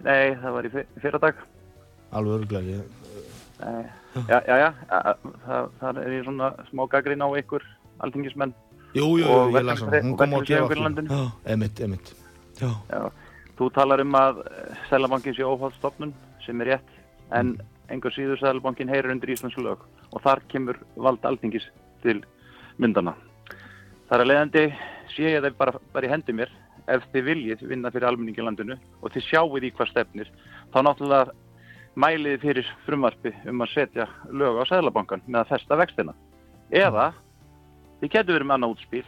nei, það var í fyr- fyrra dag. alveg örglega ég, Nei, já, já, já, það, það er ég svona smá gaggrín á ykkur alþingismenn. jú, jú, jú, ég las hann verkalýðshreyf- hún kom á verkalýðshreyfing gefa já, emitt, emitt já, Já, þú talar um að Sælabankin sé ófaldstofnun sem er rétt, en engur síður Sælabankin heyrir undir Íslands lög og þar kemur vald alþingis til myndana. Þar er leiðandi sé ég þeir bara, bara í hendi mér ef þið viljið vinna fyrir almenningi í landinu og þið sjáuð í hvað stefnir þá náttúrulega mælið þið fyrir frumvarpi um að setja lög á Sælabankan með að festa vextina. Eða þið getur verið með annað útspil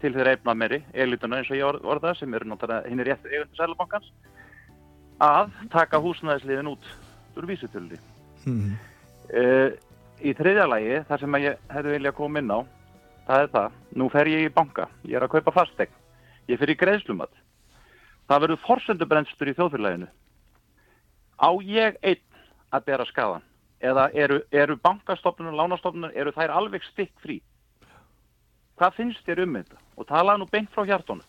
til þeirra eifna meiri, elituna eins og ég orð- orða sem eru náttúrulega hinn er rétt eigundur Sælabankans að taka húsnæðisliðin út úr vísutöldi. Mhm. Uh, í þriðja lagi, þar sem ég hefði vilja koma inn á, það er það, nú fer ég í banka, ég er að kaupa fastegn, ég fer í greiðslumat. Það verður forsendubrennstur í þjóðfélaginu. Á ég einn að bera skadan? Eða eru, eru bankastofnunum, lánastofnunum, eru þær alveg stikk frí? Hvað finnst þér um þetta? Og talaðu nú beint frá hjartónu,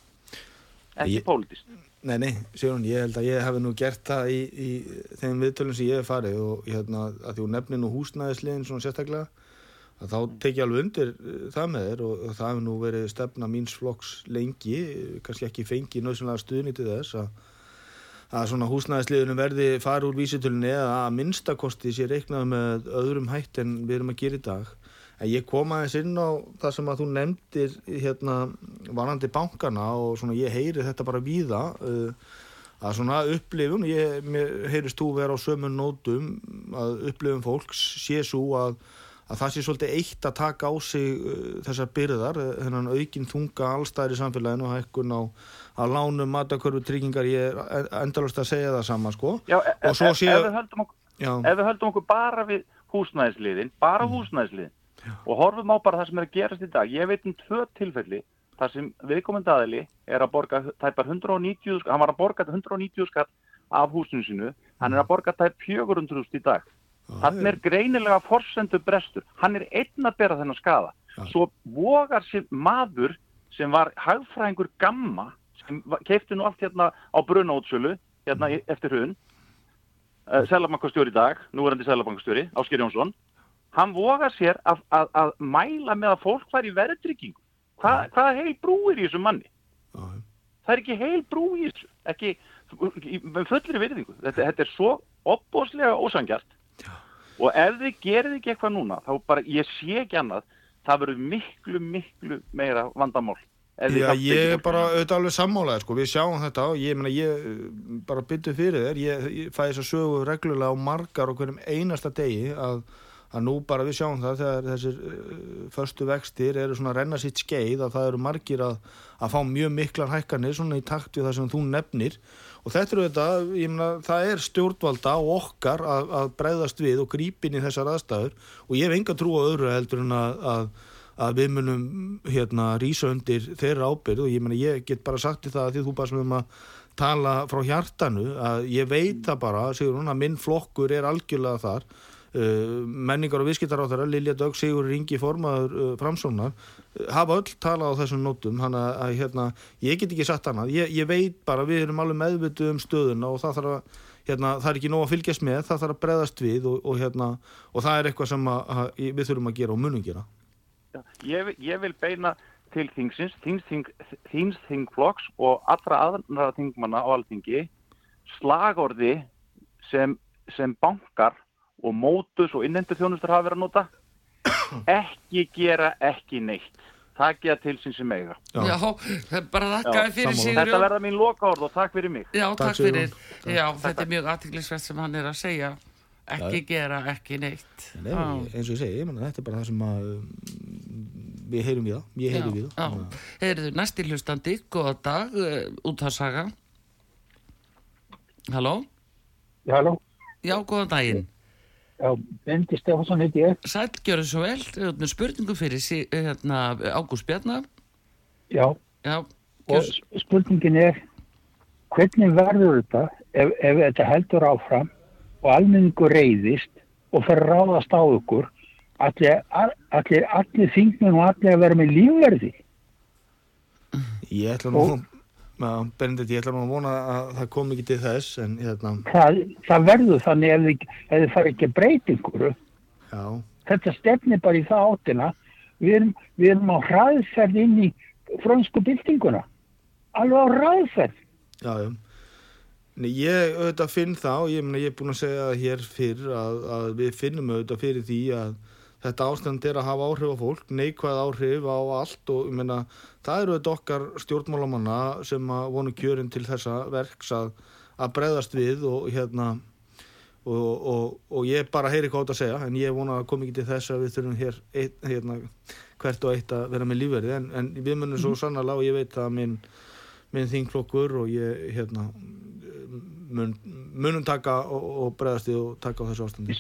ekki pólitískt. Nei, nei, Sigrun, ég held að ég hef nú gert það í, í þeim viðtölum sem ég hef farið og hérna, að því hún nefnir nú húsnæðisliðin svona sérstaklega að þá tek ég alveg undir eh, það með þér og, og það hefur nú verið stefna míns flokks lengi, kannski ekki fengi nöðsynlega stuðni til þess að, að svona húsnæðisliðunum verði fara úr vísitölunni eða að minnstakosti sé reiknað með öðrum hætt en við erum að gera í dag. En ég kom aðeins inn á það sem að þú nefndir hérna varandi bankana og svona ég heyri þetta bara víða uh, að svona upplifun, ég heyrist þú vera á sömu nótum að upplifun fólks sé svo að, að það sé svolítið eitt að taka á sig uh, þessar byrðar, uh, þennan aukin þunga allstæðir í samfélaginu og hækkun á að lánum matakörfu tryggingar, ég er endalust að segja það sama sko. Já, e e sé- ef, við okkur, ef við höldum okkur bara við húsnæðisliðin, bara húsnæðisliðin og horfum á bara það sem er að gerast í dag. Ég veit um tvö tilfelli þar sem viðkomandi aðili er að borga tæpar 190, sk- hann var að borga 190 skatt af húsinu sinu hann er að borga tæp 400 í dag. Hann er greinilega forsendu brestur hann er einn að bera þennan skada Já. svo vogar sér maður sem var hagfræðingur gamma sem keipti nú allt hérna á brunótsölu hérna í- eftir hrun. Uh, Sælabankastjóri í dag, núverandi Sælabankastjóri, Ásker Jónsson, hann vogar sér að, að, að mæla með að fólk var í verðtryggingu. Hva, hvaða heil brú er í þessum manni? já, það er ekki heil brú í þessu, ekki með fullri virðingu. Þetta, þetta er svo opbóðslega ósangjart og ef þið gerið ekki eitthvað núna, þá bara, ég sé ekki annað, það verður miklu, miklu meira vandamál. Já, ég er bara auðvitað alveg sammálaði, sko, við sjáum þetta og ég meina, ég bara byttu fyrir þér, ég, ég fæ þess að sögu reglulega á margar og hverjum einasta degi að, að nú bara við sjáum það þegar þessir uh, förstu vextir eru svona að renna sitt skeið að það eru margir að, að fá mjög miklar hækkanir svona í takt við það sem þú nefnir. Og þetta eru þetta, ég meina, það er stjórnvalda og okkar að, að breyðast við og grípin í þessar aðstæður. Og ég hef enga trú á öðru heldur en að, að við munum hérna rísa undir þeirra ábyrð og ég meina ég get bara sagt í það að því þú bara sem um að tala frá hjartanu að ég veit það bara Sigur að minn flokkur er algjörlega þar menningar og viðskiptar á þeirra Lilja Dögg, Sigur Ringi formaður uh, framsóknar, uh, hafa öll talað á þessum nótum, hann að, að hérna ég get ekki sagt annað, ég, ég veit bara við erum alveg meðvituð um stöðuna og það þarf að hérna, það er ekki nóg að fylgjast með, það þarf að breðast við og, og hérna, og það er eitthvað sem að, að við þurfum að gera og munum gera. Ég, vil- ég vil beina til þingsins, þings, þing, þings þingflokks og allra aðra þingmanna á alþingi slagorði sem, sem bankar og mótus og innendur þjónustur hafa verið að nota (coughs) ekki gera ekki neitt það gera til sín sem eiga Já, bara þakkaði fyrir. Sigurjón. þetta verða mín lokaorð og takk fyrir mig Já, takk, Takk, fyrir. Já, þetta er mjög aðtiklisvert sem hann er að segja. Ekki gera, ekki neitt. Nei, Já. eins og ég segi, ég menna, þetta er bara það sem að um, við heyrum við það, ég heyri við Já, það já. Heyrðu, næsti hlustandi, góða dag, uh, út að saga. Halló? Já, halló. Já, góðan daginn. Já, Bendi Stefánsson heiti ég. Sæl, gjörðu svo vel, þú ert með spurningu fyrir sí, hérna, Ágúst Bjarnar. Já, Já, og spurningin er, hvernig verður þetta ef, ef þetta heldur áfram og almenningur reyðist og fer ráðast á ykkur, allir, allir, allir þingmenn og allir að vera með lífverði? Ég ætla nú, já, Benedikt, ég ætla nú að vona að það kom ekki til þess en hérna, Það, það verður þannig ef þið, fara ekki að breyta ykkur. já Þetta stefnir bara í það áttina. Við erum, við erum á hraðferð inn í frönsku byltinguna. Alveg á hraðferð. Já, já. Nei, ég auðvitað finn og ég, meni, ég er búin að segja hér fyrr að, að við finnum auðvitað fyrir því að þetta ástand er að hafa áhrif á fólk, neikvæð áhrif á allt og meina, það eru auðvitað okkar stjórnmálamanna sem að vonu kjörin til þessa verks að, að breyðast við og hérna og, og, og ég bara heyri hvað átt að segja en ég vona að koma ekki til þess að við þurfum hér eitt, hérna, hvert og eitt að vera með lífverði en, en við munum svo sannarlega og ég veit að minn minn þingflokkur og ég hérna mun, munum taka og, og bregðast því og taka á þessu ástandi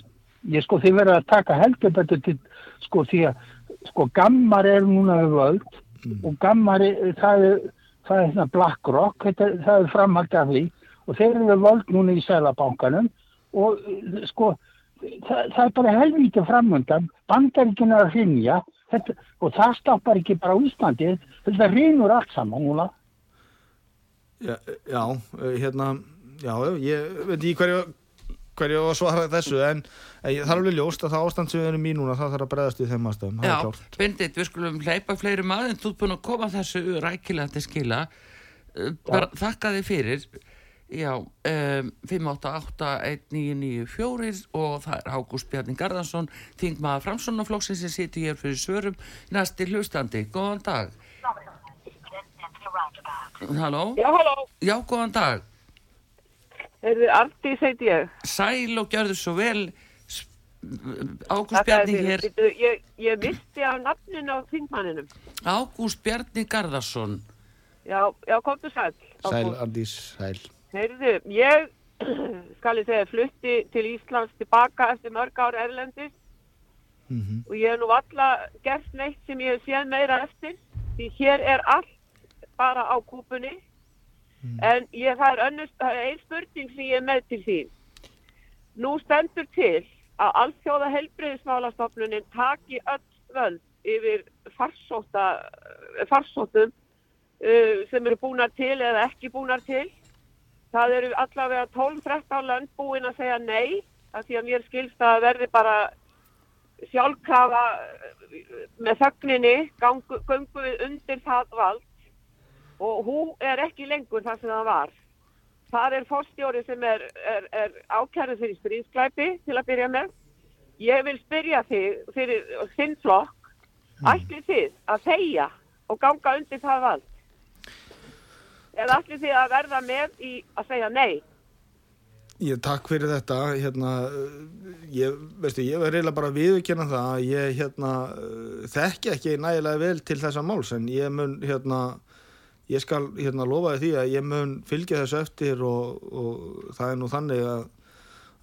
ég sko þið verður að taka heldur betur til sko því að sko gammar er núna við völd og gammar það er það er svona BlackRock þetta, það er framhald af því og þeir eru við völd núna í Sælabankanum og sko það, það er bara helvítið framöndan bandaríkinn er að hrinja þetta, og það stoppar ekki bara á Íslandi þetta hrinur allt saman núna. Já, já hérna já, ég veit ekki hverju hverju að svara þessu en eh, það er alveg ljóst að það ástand sem við erum í núna það þarf að bregðast við þeim aðstæðum er Já. Bindit, við skulum hleypa fleiri maður en þú ert búin að koma þessu rækilega til skila. Uh, bara þakka þið fyrir. Já, um, 5881994 og það er Ágúst Bjarni Garðarsson þingmaður Framsónaflokksins sem situr hér fyrir svörum. Næsti hlustandi, góðan dag. Halló? Já, halló, Já, góðan dag heyrðu, Arndís heiti ég. Sæl og gjörðu svo vel Ágúst Bjarni hér Ég, ég misti af nafninu á þingmanninum. Ágúst Bjarni Garðarsson Já, já, komdu sæl. Sæl. Ardís, sæl Heyrðu, ég, (clears throat) skal ég segja, flutti til Íslands tilbaka eftir mörg ára erlendis mm og ég hef nú alla gert neitt sem ég hef séð meira eftir. Því hér er allt bara á kúpunni. En ég, það er er ein spurning sem ég er með til þín. Nú stendur til að alþjóða helbriðismálastofnunin taki öll völd yfir farsóta, farsótum uh, sem eru búnar til eða ekki búnar til. Það eru allavega 12-13 lönd búin að segja nei, af því að mér skilst að verði bara sjálfkrafa uh, með þögninni gangu, gangu við undir það vald og hún er ekki lengur það sem það var. Það er fórstjóri sem er, er, er ákærið fyrir stríðsklæpi til að byrja með. Ég vil spyrja þig fyrir þinn flokk, ætlið þið að þegja og ganga undir það vald? Eða ætlið þið að verða með í að segja nei? Ég takk fyrir þetta hérna, ég, veistu, ég verði reyna bara að viðurkenna það að ég hérna, þekki ekki nægilega vel til þessa máls en ég mun hérna, ég skal hérna lofa því að ég mun fylgja þessu eftir og, og það er nú þannig að,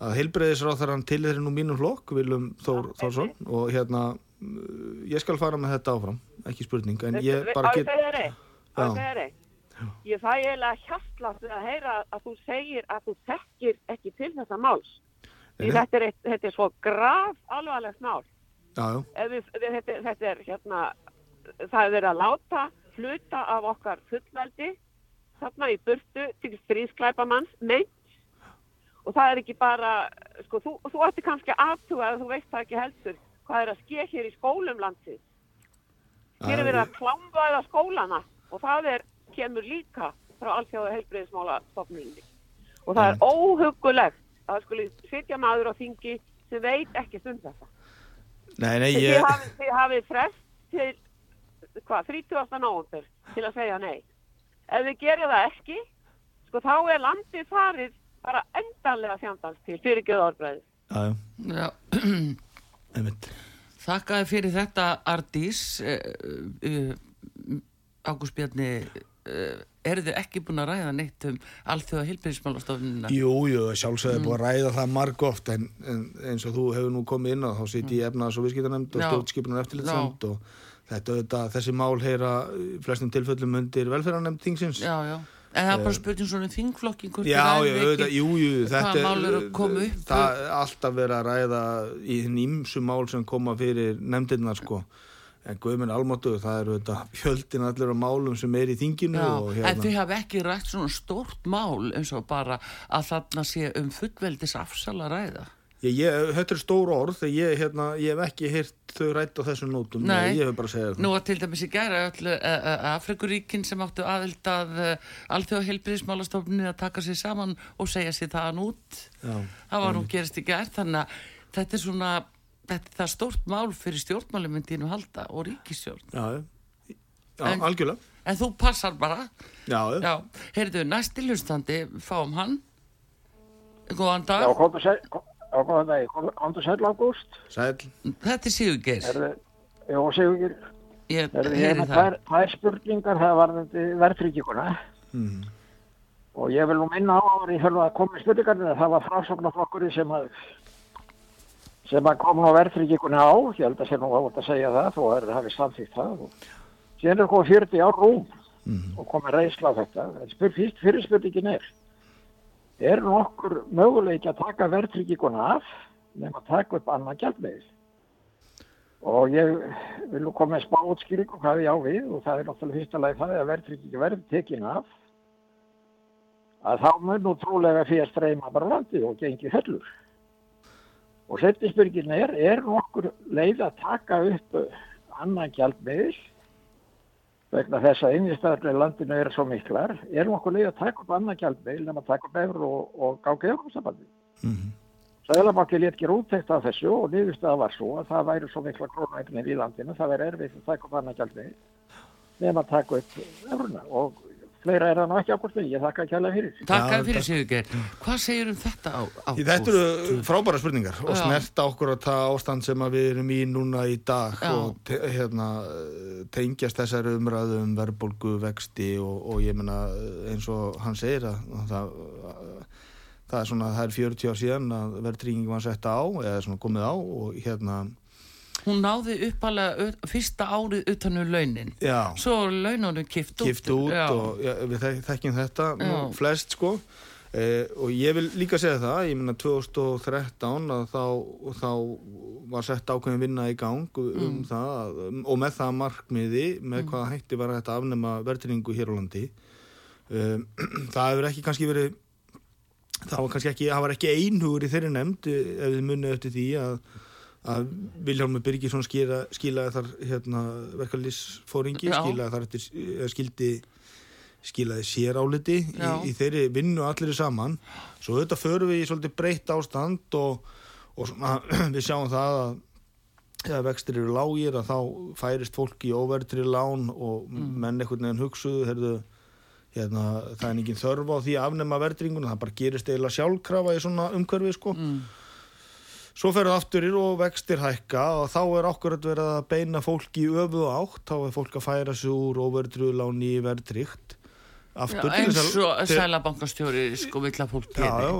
að heilbreyðisráþarann til þeirri nú mínum flokk Viljum Þór Já, Þórsson og hérna uh, ég skal fara með þetta áfram, ekki spurning en ég bara get segja þér eitt? Á Já. ég fæ eiginlega hjartlast við að heyra að þú segir að þú þekkir ekki til þessa máls. Því þetta er, eitt, þetta er svo graf alvarlegt mál. já, já, Ef Við, þetta, þetta er hérna, það er að láta hluta af okkar fullveldi þarna í burtu til stríðsklæpamanns meint og það er ekki bara, sko, þú, þú ætti kannski aðtuga að þú veist það ekki heldur hvað er að ske hér í skólum landsins. Hér er verið að klámbaða skólana og það er, kemur líka frá alþjóða heilbreyðismála stofninni. Og það er óhugulegt að það skuli sitja maður á þingi sem veit ekki um þetta. nei, nei, Þið ég hafið, þið hafið frest til, hvað, 30. nóvember til að segja nei. Ef þið gerir það ekki, sko þá er landið farið bara endanlega fjandans til fyrirgjöða orðbræði. já, einmitt þakkaði fyrir þetta Ardís uh, uh, Ágúst Bjarni uh, eru þið ekki búin að ræða neitt um alþjóða heilbyrðismálastofnuna? Jú, jú, sjálfsögði mm. búið að ræða það marg oft en, en eins og þú hefur nú komið inn á þá sitt ég efnaðs og viðskiptarnemnd og stjórnskipunar eftirlitsemnd og þetta auðvitað, þessi mál heyra flestum tilfellum undir velferðarnemnd tingsins. Já, já. En það er bara spurning svona um þingflokkin Já, já, ekki jú, jú, þetta að upp? það er alltaf verið að ræða í þinn ímsu mál sem koma fyrir nefndirnar, sko. En guðminn almáttu, það eru þetta fjöldin allir á málum sem er í þinginu og en hérna. þið hafi ekki rætt svona stórt mál eins og bara að þarna sé um fullveldis afsala ræða. Ég, ég, þetta er stór orð, ég, hérna, ég hef ekki heyrt þau rætt á þessum nótum, Nei. ég hef bara segjað það. Nú að til dæmis í gæra öll uh, Afrikuríkin sem áttu aðild að uh, alþjóða heilbyrðismálastofninu að taka sér saman og segja sér það út. Já. Það var nú gerist í gær, þannig að þetta er svona, þetta er það stórt mál fyrir stjórnmáli myndi nú halda og ríkisstjórn. Já, já, En- algjörlega. En þú passar bara. Já, já. Heyrðu, næsti hlustandi, fáum hann. Góðan dag. Já, kom- já, góðan dag, komdu sæl ágúst. Sæl. Þetta er Sigurgeir. Er já, Sigurgir, Ég er hérna það. tvær, tvær spurningar, það var verðtrygginguna. Mm. Og ég vil nú minna á ári, ég höfum að koma í spurningarnir, það var frásóknarflokkurinn sem að sem að kom nú verðtrygginguna á, ég held að sé nú átt að segja það, þó er það hafi samþýtt það. Og síðan er komið 40 ár rúm og komið reynsla á þetta. En spyr, fyrir spurningin er, er nokkur möguleiki að taka verðtrygginguna af nema að taka upp annan gjaldmeðil? Og ég vil koma með smá útskýringu hvað ég á við og það er náttúrulega fyrsta lagi það að verðtryggingi verði tekin af að þá mun nú trúlega fyrir streyma bara landi og gengi höllur. Og setni spurningin er, er nokkur leið að taka upp annan gjaldmiðil vegna þess að innistæðarlega landinu eru svo miklar, er nokkur leið að taka upp annan gjaldmiðil nema að taka upp efur og, og gáka ökumstabandi. Mm. Sæðlabanki létt ekki úttekt af þessu og niðurstaða var svo að það væri svo mikla krónuegnir í landinu, það væri erfitt að taka upp annan gjaldmiðil nema að taka upp efurna og fleira er það nú ekki ákvæmst ég þakka alveg fyrir. Takk fyrir takk. Sigurgeir. Hvað segir um þetta á, á Þetta eru frábæra spurningar og snerta okkur að það ástand sem að við erum í núna í dag Já. og te hérna, tengjast þessari umræðu um verðbólgu, vexti og, og ég menna eins og hann segir að það, það er svona, það er 40 ár síðan að verðtrygging var sett á eða svona komið á og hérna, Hún náði uppalega fyrsta árið utanum launin. já, Svo laununum kift út. kift út Já. og ja, við þek þekkjum þetta nú, Já. flest sko eh, og ég vil líka segja það ég minna 2013 að þá, þá var sett ákveðin vinna í gang um það að, og með það markmiði með hvaða hætti var þetta afnema verðringu hér á landi um, (clears throat) það hefur ekki kannski verið það var kannski ekki, það var ekki einhugur í þeirri nefnd eh, ef þið munið eftir því að að Vilhjálmur Birgisson skila, skilaði þar hérna, verkalýsfóringi, Já. skilaði þar eftir, skildi skilaði séráliti í, Já. í þeirri vinnu allir saman svo auðvitað förum við í svolítið breytt ástand og, og svona, (clears throat) við sjáum það að þegar vextir eru lágir að þá færist fólk í óverðri lán og menn einhvern veginn hugsuðu heyrðu, hérna, það er engin þörf á því að afnema verðringuna, það bara gerist eiginlega sjálfkrafa í svona umhverfi sko Svo ferðu aftur í og vextir hækka og þá er okkur að vera að beina fólki í öfu átt, þá er fólk að færa sig úr óverðruláni í verðrygt. Aftur til eins þess og til- sælabankastjóri sko vill að fólk Já, já,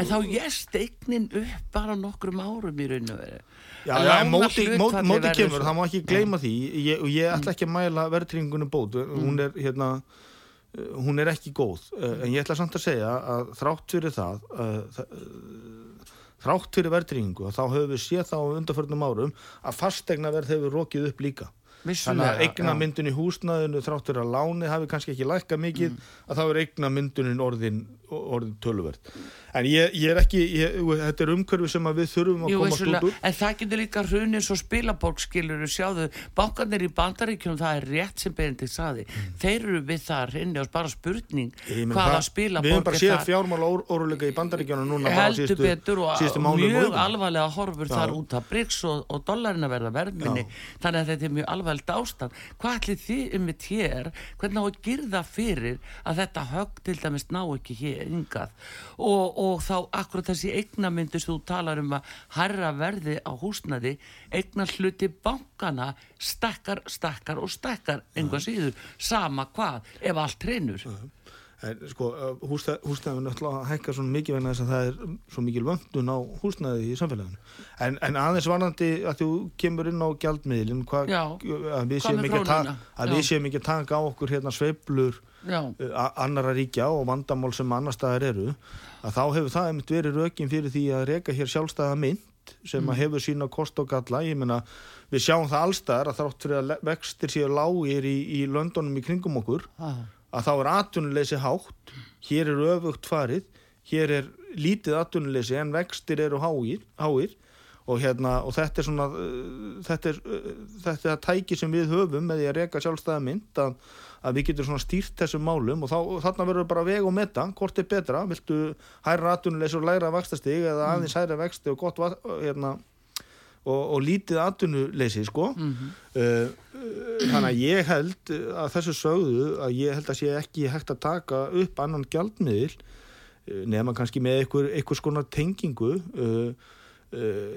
en þá gæst eignin upp bara nokkrum árum í raun og veru. Já, já, móti, móti, móti verður kemur, svo- það má ekki gleyma því. Ég, og ég ætla ekki að mæla verðringunum bót. Hún er hérna hún er ekki góð, uh, en ég ætla samt að segja að þrátt fyrir það uh, þa- uh, þrátt fyrir verðringu þá höfum við séð þá á undarförnum árum að fastegna verð hefur rokið upp líka Þannig að eigna myndun í húsnaðinu þrátt fyrir að láni hafi kannski ekki lækka mikið Mm. að þá er eigna myndunin orðin, orðin töluverð. En ég, ég er ekki, ég, þetta er umhverfi sem að við þurfum að Jú, komast út úr. en það getur líka hrunið svo spilaborg skilur sjáðu, bankarnir í bandaríkjum það er rétt sem Benedikt saði þeir eru við það að rinni og bara spurning Mm. Hvaða það- Við spilaborg hefum bara séð fjármála óruleika í bandaríkjana núna bara síðustu, og, og og mjög alvarlega horfur þar út af Bryggs og, og dollarinn að verða verðminni. Þannig að þetta er mjög alvarlegt ástand. Hvað ætli þið um mitt hér? Hvernig á að girða fyrir að þetta högg til dæmis ná ekki hér yngað og, og þá akkurat þessi eignamyndu sem þú talar um að herra verði á húsnaði eignar hluti bankana stakkar, stakkar og stakkar einhvað síður, sama hvað ef allt reynur En, sko, húsnæðin er alltaf að hækka svona mikið vegna þess að það er svo mikil vöndun á húsnæði í samfélaginu. En, en aðeins varðandi að þú kemur inn á gjaldmiðlin, hva, Já. að við Hvað séum ekki að, að, við séum ekki að taka á okkur hérna sveiflur Já, uh, a- annarra ríkja og vandamál sem annar staðar eru, að þá hefur það einmitt verið rökin fyrir því að reka hér sjálfstæða mynd sem Mm. að hefur sína kost og galla, ég meina við sjáum það allstaðar að þrátt fyrir að vextir séu lágir í, í löndunum í kringum okkur það að þá er atvinnuleysi hátt hér er öfugt farið hér er lítið atvinnuleysi en vextir eru háir, háir. Og, hérna, og þetta er svona uh, þetta er, uh, þetta er að tæki sem við höfum með því að reka sjálfstæða mynd að, að við getum svona stýrt þessum málum og, þá, og þarna verður bara veg og meta hvort er betra, viltu hæra atvinnuleysi og læra vaxtastig eða aðeins hæra vexti og gott hérna, og, og lítið atvinnuleysi sko. Uh, uh, þannig að ég held að þessu sögðu að ég held að sé ekki hægt að taka upp annan gjaldmiðil uh, nema kannski með einhver, einhvers konar tengingu uh,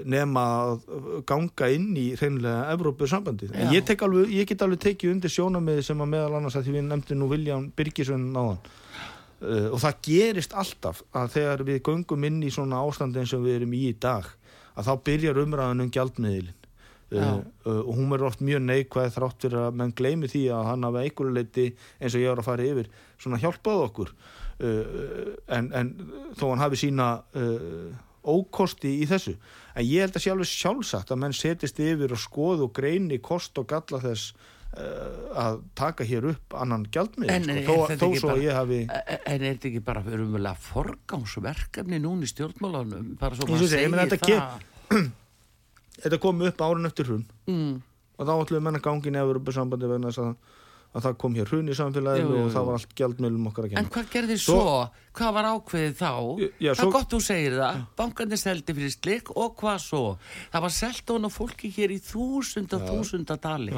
nema að ganga inn í hreinlega Evrópu sambandi ég, alveg, ég get alveg tekið undir sjónamið sem að meðal annars að því við nefndi nú Viljan Birgisson náðan uh, og það gerist alltaf að þegar við göngum inn í svona ástandi eins og við erum í í dag að þá byrjar umræðan um gjaldmiðilin uh, uh, og hún verður oft mjög neikvæð þrátt fyrir að menn gleymi því að hann hafa einhverju leiti eins og ég var að fara yfir svona hjálpað okkur. Uh, en, en þó hann hafi sína uh, ókosti í þessu. En ég held að alveg sjálfsagt að menn setist yfir og skoðu og greini kost og galla þess uh, að taka hér upp annan gjaldmið En sko, þó, þetta þó ekki svo bara- ég hafi En er þetta ekki bara umverulega forgámsverkefni núna í stjórnmálanum? Bara svo og maður segir það. (clears throat) þetta kom upp árun eftir hrun Mm, og þá ætlum við menna gangin eða verið sambandi vegna þess að, að það kom hér hrun í samfélaginu Jú, jú, og það var allt gjaldmiðlum okkar að en kenna hvað gerði svo? Svo- Hvað var ákveðið þá? Já, það svo- gott þú segir það. Bankandi seldi fyrir slik og hvað svo? Það var selt á hana fólki hér í þúsunda, þúsunda dali.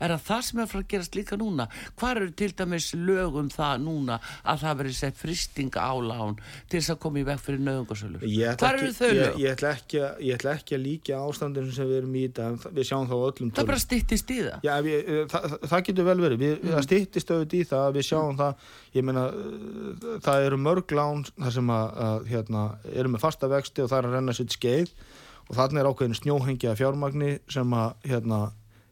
Er það það sem er að fara að gerast líka núna? Hvað eru til dæmis lög um það núna að það verið sett fristing á lán til þess að koma í veg fyrir nöðungarsölur? Ég ekki, eru þau ég, lög? ég, ætla ekki, að- ég ætla ekki að líka ástandinu sem við erum í þetta við sjáum þá öllum Það bara styttist í það. Já, ég, eh, það, það- getur vel verið, við, það stýttist auðvitað í það að við sjáum það, ég meina, eh, það eru mörg lán þar sem að, að hérna, eru með fasta vexti og það er að renna sitt skeið og þarna er ákveðin snjóhengja fjármagni sem að, hérna,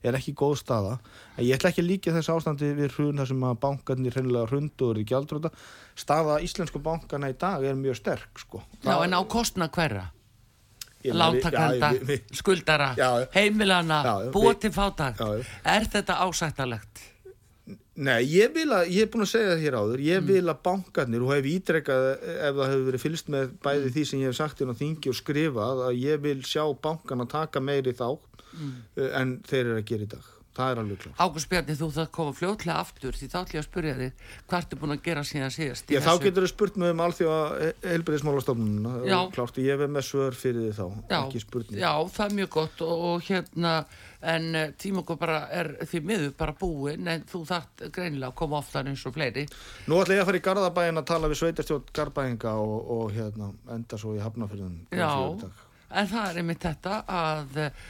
er ekki góð staða. En ég ætla ekki að líka þessu ástandi við hrun þar sem að bankarnir hreinlega hrundu og eru gjaldrota. Staða íslensku bankana í dag er mjög sterk, sko. Já, en á kostna hverra? við- skuldara, Já, heimilana, við- til já. Er þetta ásættalegt? Nei, ég vil að, ég er búin að segja það hér áður, Mm. ég vil að bankarnir og hef ítrekkað ef það hefur verið fylgst með bæði Mm. því sem ég hef sagt hérna á þingi og skrifað að ég vil sjá bankarna taka meiri þátt Mm. uh, en þeir eru að gera í dag. Það er alveg klart. Ágúst Bjarni, þú það koma fljótlega aftur því þá ætlum ég að spyrja þig hvað ertu búin að gera síðan síðast Já, þá þessu? getur þú spurt mig um alþjóða heilbriðismálastofnununa. Já. Klart, ég hef með svör fyrir þið þá, já, ekki spurning. Já, það er mjög gott og, og hérna en tíma okkur bara er því miður bara búin en þú þarft greinilega að koma oftar eins og fleiri Nú ætla ég að fara í Garðabæin að tala við sveitarstjórn Garðabæinga og, og hérna, en það er einmitt þetta að uh,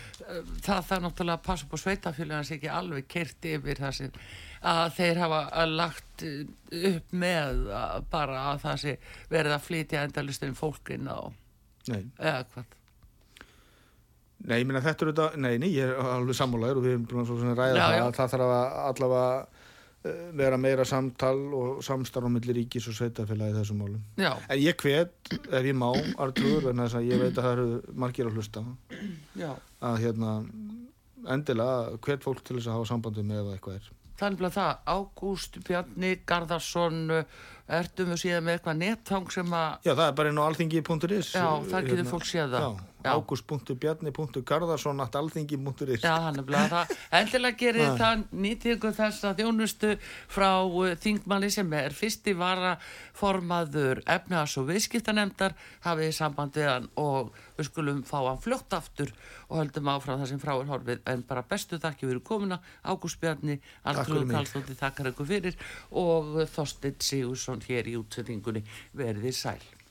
það þarf náttúrulega að passa upp á sveitafélagans ekki alveg kert yfir það sem að þeir hafa að lagt uh, upp með að bara að það sé verið að flytja endalistin fólkin á Nei, eða hvað. nei, ég minna þetta eru þetta, nei, nei, ég er alveg sammálaður og við erum búin að ræða Já, það já. að það þarf að allavega vera meira samtal og samstarf á milli ríkis og sveitarfélagi í þessum málum. Já, En ég hvet, ef ég má, Artur, en þess að ég veit að það eru margir að hlusta, já. að hérna, endilega hvet fólk til þess að hafa sambandi með ef eitthvað er. Er nefnilega það, Ágúst Bjarni Garðarsson, uh, ertum við síðan með eitthvað netfang sem að, Já, það er bara inn á alþingi.is. já, þar getur fólk séð það. Já, ágúst.bjarni.garðarsson.alþingi.is Já, hann er bleið það. Endilega gerir Nei. það nýtingu þess að þjónustu frá uh, þingmanni sem er fyrsti vara formaður efnaðs og viðskiptanemdar hafið samband við hann og við skulum fá hann fljótt aftur og höldum áfram það sem frá er horfið en bara bestu þakki fyrir komuna Ágúst Bjarni, Artur mig. Karlsdóttir þakkar ykkur fyrir og Þorsteinn Sigursson hér í útsendingunni verðið sæl